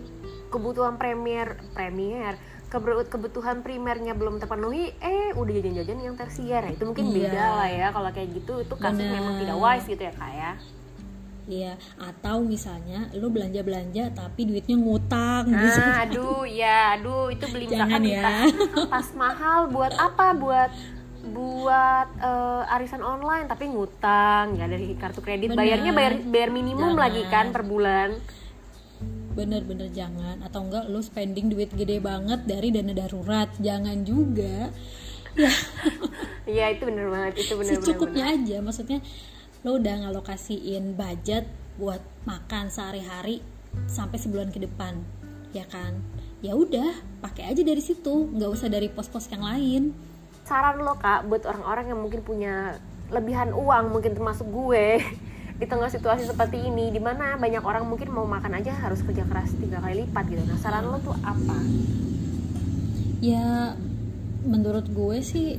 kebutuhan premier premier kebutuhan primernya belum terpenuhi eh udah jajan-jajan yang tersier ya itu mungkin Iya. beda lah ya kalau kayak gitu itu kasus Benar. memang tidak wise gitu ya kak ya Iya, atau misalnya lu belanja-belanja tapi duitnya ngutang gitu. Ah, aduh, ya, aduh, itu beli misalkan ya. tas mahal buat apa? Buat buat eh, arisan online tapi ngutang ya dari kartu kredit. Benar. Bayarnya bayar bayar minimum Jangan. lagi kan per bulan. Bener-bener jangan atau enggak lu spending duit gede banget dari dana darurat. Jangan juga. Ya, Iya, [LAUGHS] itu bener banget, itu bener bener. secukupnya aja maksudnya lu udah ngalokasiin budget buat makan sehari-hari sampai sebulan ke depan. Ya kan? Ya udah, pakai aja dari situ, nggak usah dari pos-pos yang lain. Saran lo kak buat orang-orang yang mungkin punya lebihan uang, mungkin termasuk gue di tengah situasi seperti ini, di mana banyak orang mungkin mau makan aja harus kerja keras tiga kali lipat gitu. Nah, saran lo tuh apa? ya menurut gue sih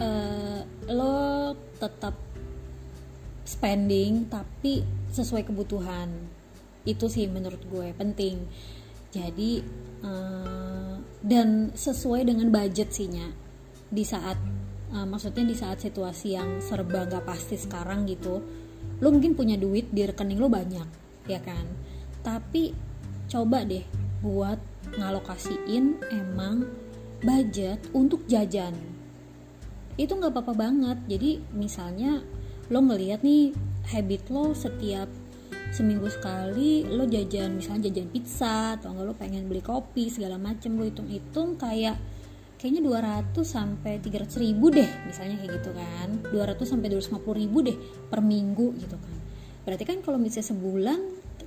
eh, lo tetap spending tapi sesuai kebutuhan itu sih menurut gue penting jadi eh, dan sesuai dengan budget sihnya di saat eh, maksudnya di saat situasi yang serba gak pasti sekarang gitu lo mungkin punya duit di rekening lo banyak ya kan? Tapi coba deh buat ngalokasiin emang budget untuk jajan. Itu nggak apa-apa banget. Jadi misalnya lo ngeliat nih habit lo setiap seminggu sekali lo jajan misalnya jajan pizza atau enggak lo pengen beli kopi segala macem lo hitung-hitung kayak kayaknya 200 sampai 300 ribu deh misalnya kayak gitu kan. 200 sampai 250 ribu deh per minggu gitu kan. Berarti kan kalau misalnya sebulan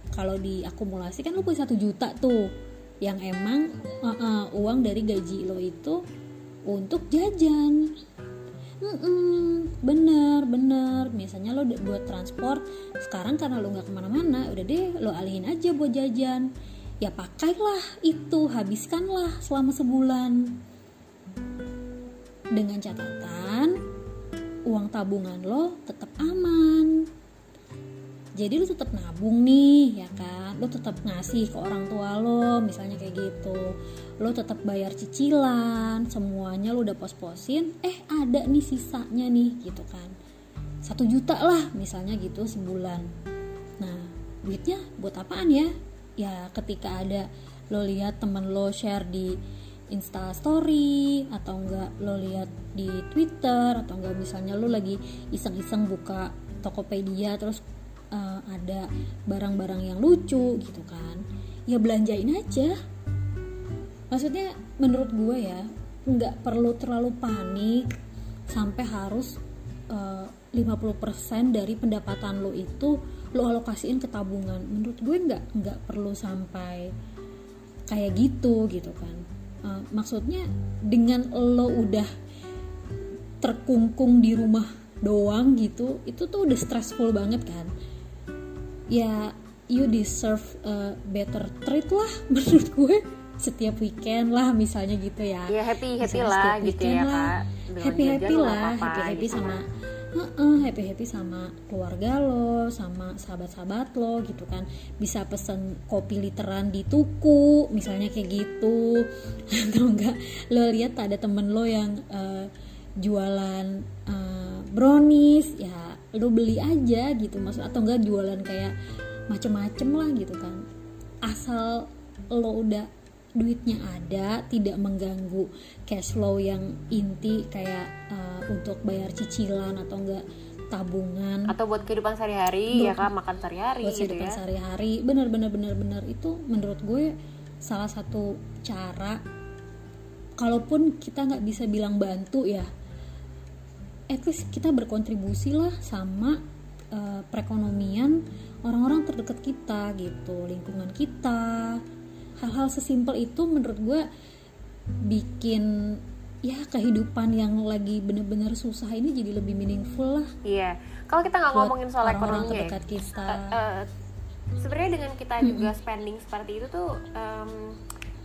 kalau diakumulasi kan lo punya satu juta tuh. Yang emang uh, uh, uang dari gaji lo itu untuk jajan. Mm-mm, bener bener. Misalnya lo buat transport sekarang karena lo nggak ke mana-mana udah deh lo alihin aja buat jajan. Ya pakailah itu habiskanlah selama sebulan dengan catatan uang tabungan lo tetap aman. Jadi lu tetap nabung nih ya kan? Lu tetap ngasih ke orang tua lo misalnya kayak gitu. Lo tetap bayar cicilan semuanya lo udah pos-posin eh ada nih sisanya nih gitu kan. Satu juta lah misalnya gitu sebulan. Nah duitnya buat apaan ya? Ya ketika ada lo lihat temen lo share di Insta Story atau enggak lo lihat di Twitter atau enggak misalnya lo lagi iseng-iseng buka Tokopedia terus eh, ada barang-barang yang lucu gitu kan. Ya belanjain aja. Maksudnya menurut gue ya nggak perlu terlalu panik sampai harus eh, 50% dari pendapatan lo itu lo alokasiin ke tabungan. Menurut gue nggak nggak perlu sampai kayak gitu gitu kan uh, maksudnya dengan lo udah terkungkung di rumah doang gitu itu tuh udah stressful banget kan ya you deserve a better treat lah [LAUGHS] menurut gue setiap weekend lah misalnya gitu ya ya happy happy Misalnya lah gitu ya lah. kak Dengan happy happy lah happy happy gitu sama kan. Happy happy sama keluarga lo sama sahabat-sahabat lo gitu kan. Bisa pesen kopi literan di tuku misalnya kayak gitu. [LAUGHS] Atau enggak lo lihat ada temen lo yang eh, jualan eh, brownies ya lo beli aja gitu. Maksud atau enggak jualan kayak macem-macem lah gitu kan. Asal lo udah duitnya ada tidak mengganggu cash flow yang inti kayak uh, untuk bayar cicilan atau enggak tabungan. Atau buat kehidupan sehari-hari ya kak makan sehari-hari buat gitu kehidupan ya sehari-hari bener bener itu menurut gue salah satu cara. Kalaupun kita nggak bisa bilang bantu ya at least kita berkontribusi lah sama uh, perekonomian orang-orang terdekat kita gitu lingkungan kita hal-hal sesimpel itu menurut gue bikin ya kehidupan yang lagi bener-bener susah ini jadi lebih meaningful lah. Iya. Kalau kita nggak ngomongin soal ekonominya ya, kita. eh, eh, sebenarnya dengan kita juga spending seperti itu tuh em,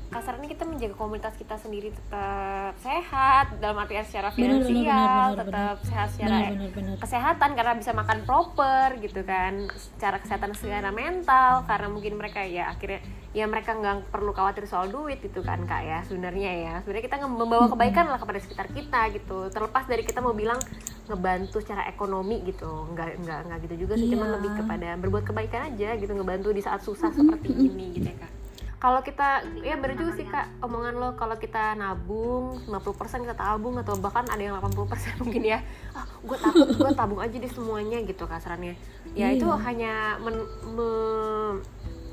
kasarnya kita menjaga komunitas kita sendiri tetap sehat dalam artian secara finansial benar, benar, tetap sehat secara benar, benar. kesehatan karena bisa makan proper gitu kan. Secara kesehatan secara mental karena mungkin mereka ya akhirnya ya mereka nggak perlu khawatir soal duit gitu kan kak ya sebenarnya ya. Sebenarnya kita membawa kebaikan lah kepada sekitar kita gitu. Terlepas dari kita mau bilang ngebantu secara ekonomi gitu. Nggak nggak nggak gitu juga sih cuma Iya. lebih kepada berbuat kebaikan aja gitu ngebantu di saat susah seperti ini gitu ya kak kalau kita ya bener juga sih kak omongan lo kalau kita nabung 50% kita tabung atau bahkan ada yang 80% [LAUGHS] mungkin ya ah gue takut gue tabung aja deh semuanya gitu kasarannya ya Iya. itu hanya men- me-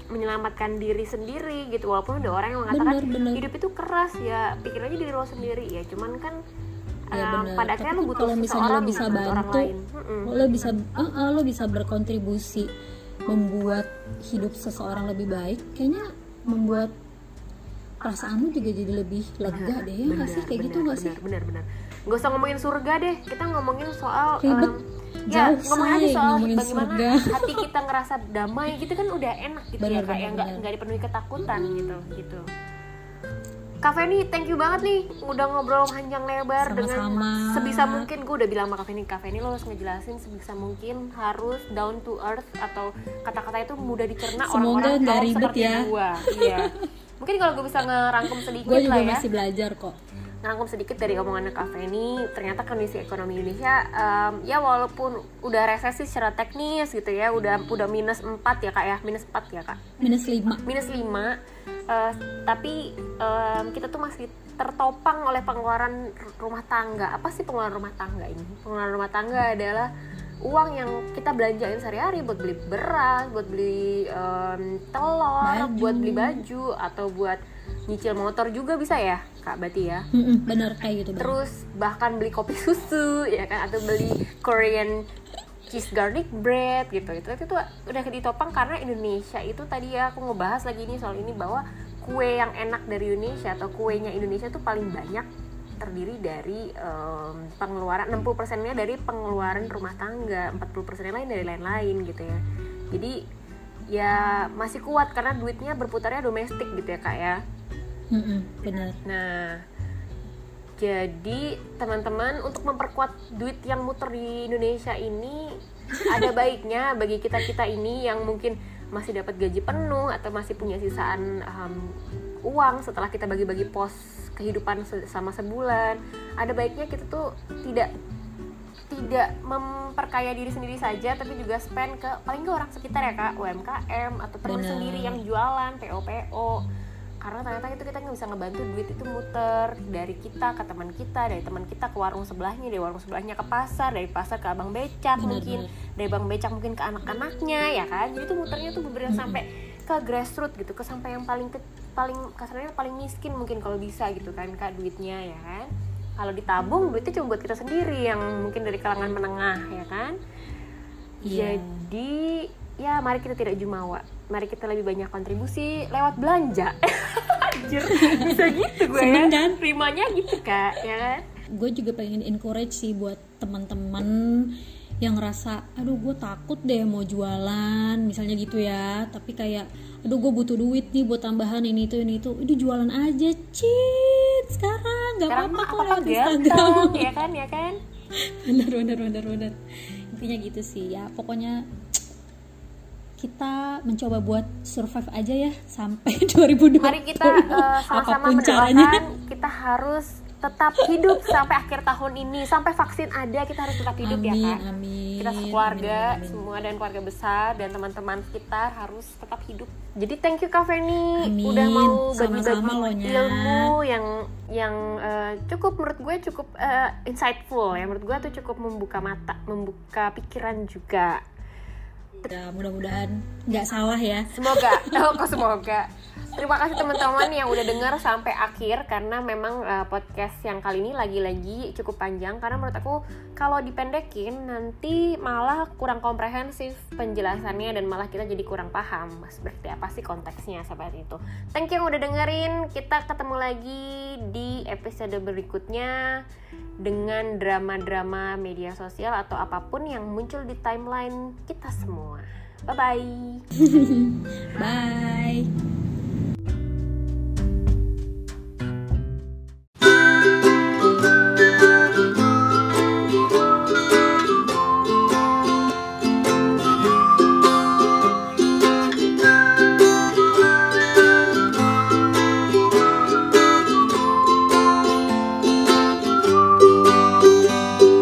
menyelamatkan diri sendiri gitu walaupun ada orang yang mengatakan Bener, bener. hidup itu keras ya pikir aja diri lo sendiri ya cuman kan Ya, bener. pada Tapi akhirnya lo butuh kalau misalnya lo bisa gitu, orang bantu, lain Mm-mm. lo bisa eh, eh, lo bisa berkontribusi membuat hidup seseorang lebih baik kayaknya membuat perasaan lo juga jadi lebih lega deh ya nggak sih? kayak gitu nggak sih? benar, benar benar. Nggak usah ngomongin surga deh kita ngomongin soal Ribet. em, ya Jauh, ngomongin aja soal ngomongin bagaimana surga. hati kita ngerasa damai gitu kan udah enak gitu Benar, ya kayak nggak nggak dipenuhi ketakutan gitu gitu Kak Feni, thank you banget nih udah ngobrol panjang lebar dengan Sama-sama. sebisa mungkin gue udah bilang sama Kak Feni, Kak Feni lo harus ngejelasin sebisa mungkin harus down to earth atau kata-kata itu mudah dicerna Semoga orang-orang kaum ribet seperti ya. gua. Iya. Mungkin kalau gue bisa ngerangkum sedikit gue lah ya masih belajar kok ngerangkum sedikit dari omongannya Kak Feni. Ternyata kondisi ekonomi Indonesia em, ya walaupun udah resesi secara teknis gitu ya udah udah minus 4 ya Kak ya? Minus 4 ya Kak? Minus 5 minus 5 eh, tapi em, kita tuh masih tertopang oleh pengeluaran rumah tangga. Apa sih pengeluaran rumah tangga ini? Pengeluaran rumah tangga adalah uang yang kita belanjain sehari-hari buat beli beras buat beli em, telur Baju. buat beli baju atau buat nyicil motor juga bisa ya kak berarti ya? Mm-mm, bener kayak gitu bener. terus bahkan beli kopi [LAUGHS] susu ya kan? Atau beli Korean cheese garlic bread gitu. Itu itu udah ditopang karena Indonesia. Itu tadi ya aku ngebahas lagi ini soal ini bahwa kue yang enak dari Indonesia atau kuenya Indonesia tuh paling banyak terdiri dari em, pengeluaran 60 nya dari pengeluaran rumah tangga 40 persennya lain dari lain-lain gitu ya. Jadi ya masih kuat karena duitnya berputarnya domestik gitu ya kak ya Mm-mm, bener Nah, jadi teman-teman untuk memperkuat duit yang muter di Indonesia ini ada [LAUGHS] baiknya bagi kita kita ini yang mungkin masih dapat gaji penuh atau masih punya sisaan em, uang setelah kita bagi-bagi pos kehidupan sama sebulan. Ada baiknya kita tuh tidak tidak memperkaya diri sendiri saja tapi juga spend ke paling nggak orang sekitar ya kak UMKM atau teman Benar. sendiri yang jualan PO PO karena ternyata itu kita nggak bisa ngebantu duit itu muter dari kita ke teman kita dari teman kita ke warung sebelahnya dari warung sebelahnya ke pasar dari pasar ke abang becak Benar, mungkin dari abang becak mungkin ke anak-anaknya ya kan? Jadi itu muternya tuh bener sampai ke grassroots gitu ke sampai yang paling ke, paling kasarnya paling miskin mungkin kalau bisa gitu kan kak duitnya ya kan? Kalau ditabung duitnya cuma buat kita sendiri yang mungkin dari kalangan menengah ya kan? Iya. jadi ya mari kita tidak jumawa. Mari kita lebih banyak kontribusi lewat belanja. [LAUGHS] Anjir bisa gitu gue Seneng ya. kan? rimanya gitu kak ya kan? Gue juga pengen encourage sih buat teman-teman yang ngerasa aduh gue takut deh mau jualan misalnya gitu ya. Tapi kayak aduh gue butuh duit nih buat tambahan ini itu ini itu. Itu jualan aja cheat sekarang. Nggak apa-apa kok lewat Instagram. [LAUGHS] Ya kan ya kan? [LAUGHS] Bener bener bener bener. Intinya gitu sih. Ya pokoknya kita mencoba buat survive aja ya sampai [LAUGHS] 2020 mari kita eh, sama-sama caranya mendoakan kita harus tetap hidup sampai akhir tahun ini. Sampai vaksin ada kita harus tetap hidup ya amin kak. amin kita sekeluarga amin, amin. semua dan keluarga besar dan teman-teman sekitar harus tetap hidup. Jadi thank you kak Feni. Amin. udah mau bagi-bagi ilmu yang yang eh, cukup menurut gue cukup eh, insightful ya. Menurut gue tuh cukup membuka mata membuka pikiran juga Ya, mudah-mudahan nggak salah ya Semoga, [LAUGHS] oh kok semoga. Terima kasih teman-teman yang udah dengar sampai akhir karena memang uh, podcast yang kali ini lagi-lagi cukup panjang karena menurut aku kalau dipendekin nanti malah kurang komprehensif penjelasannya dan malah kita jadi kurang paham mas berarti apa sih konteksnya seperti itu. Thank you yang udah dengerin. Kita ketemu lagi di episode berikutnya dengan drama-drama media sosial atau apa pun yang muncul di timeline kita semua. 拜拜。[LAUGHS] 拜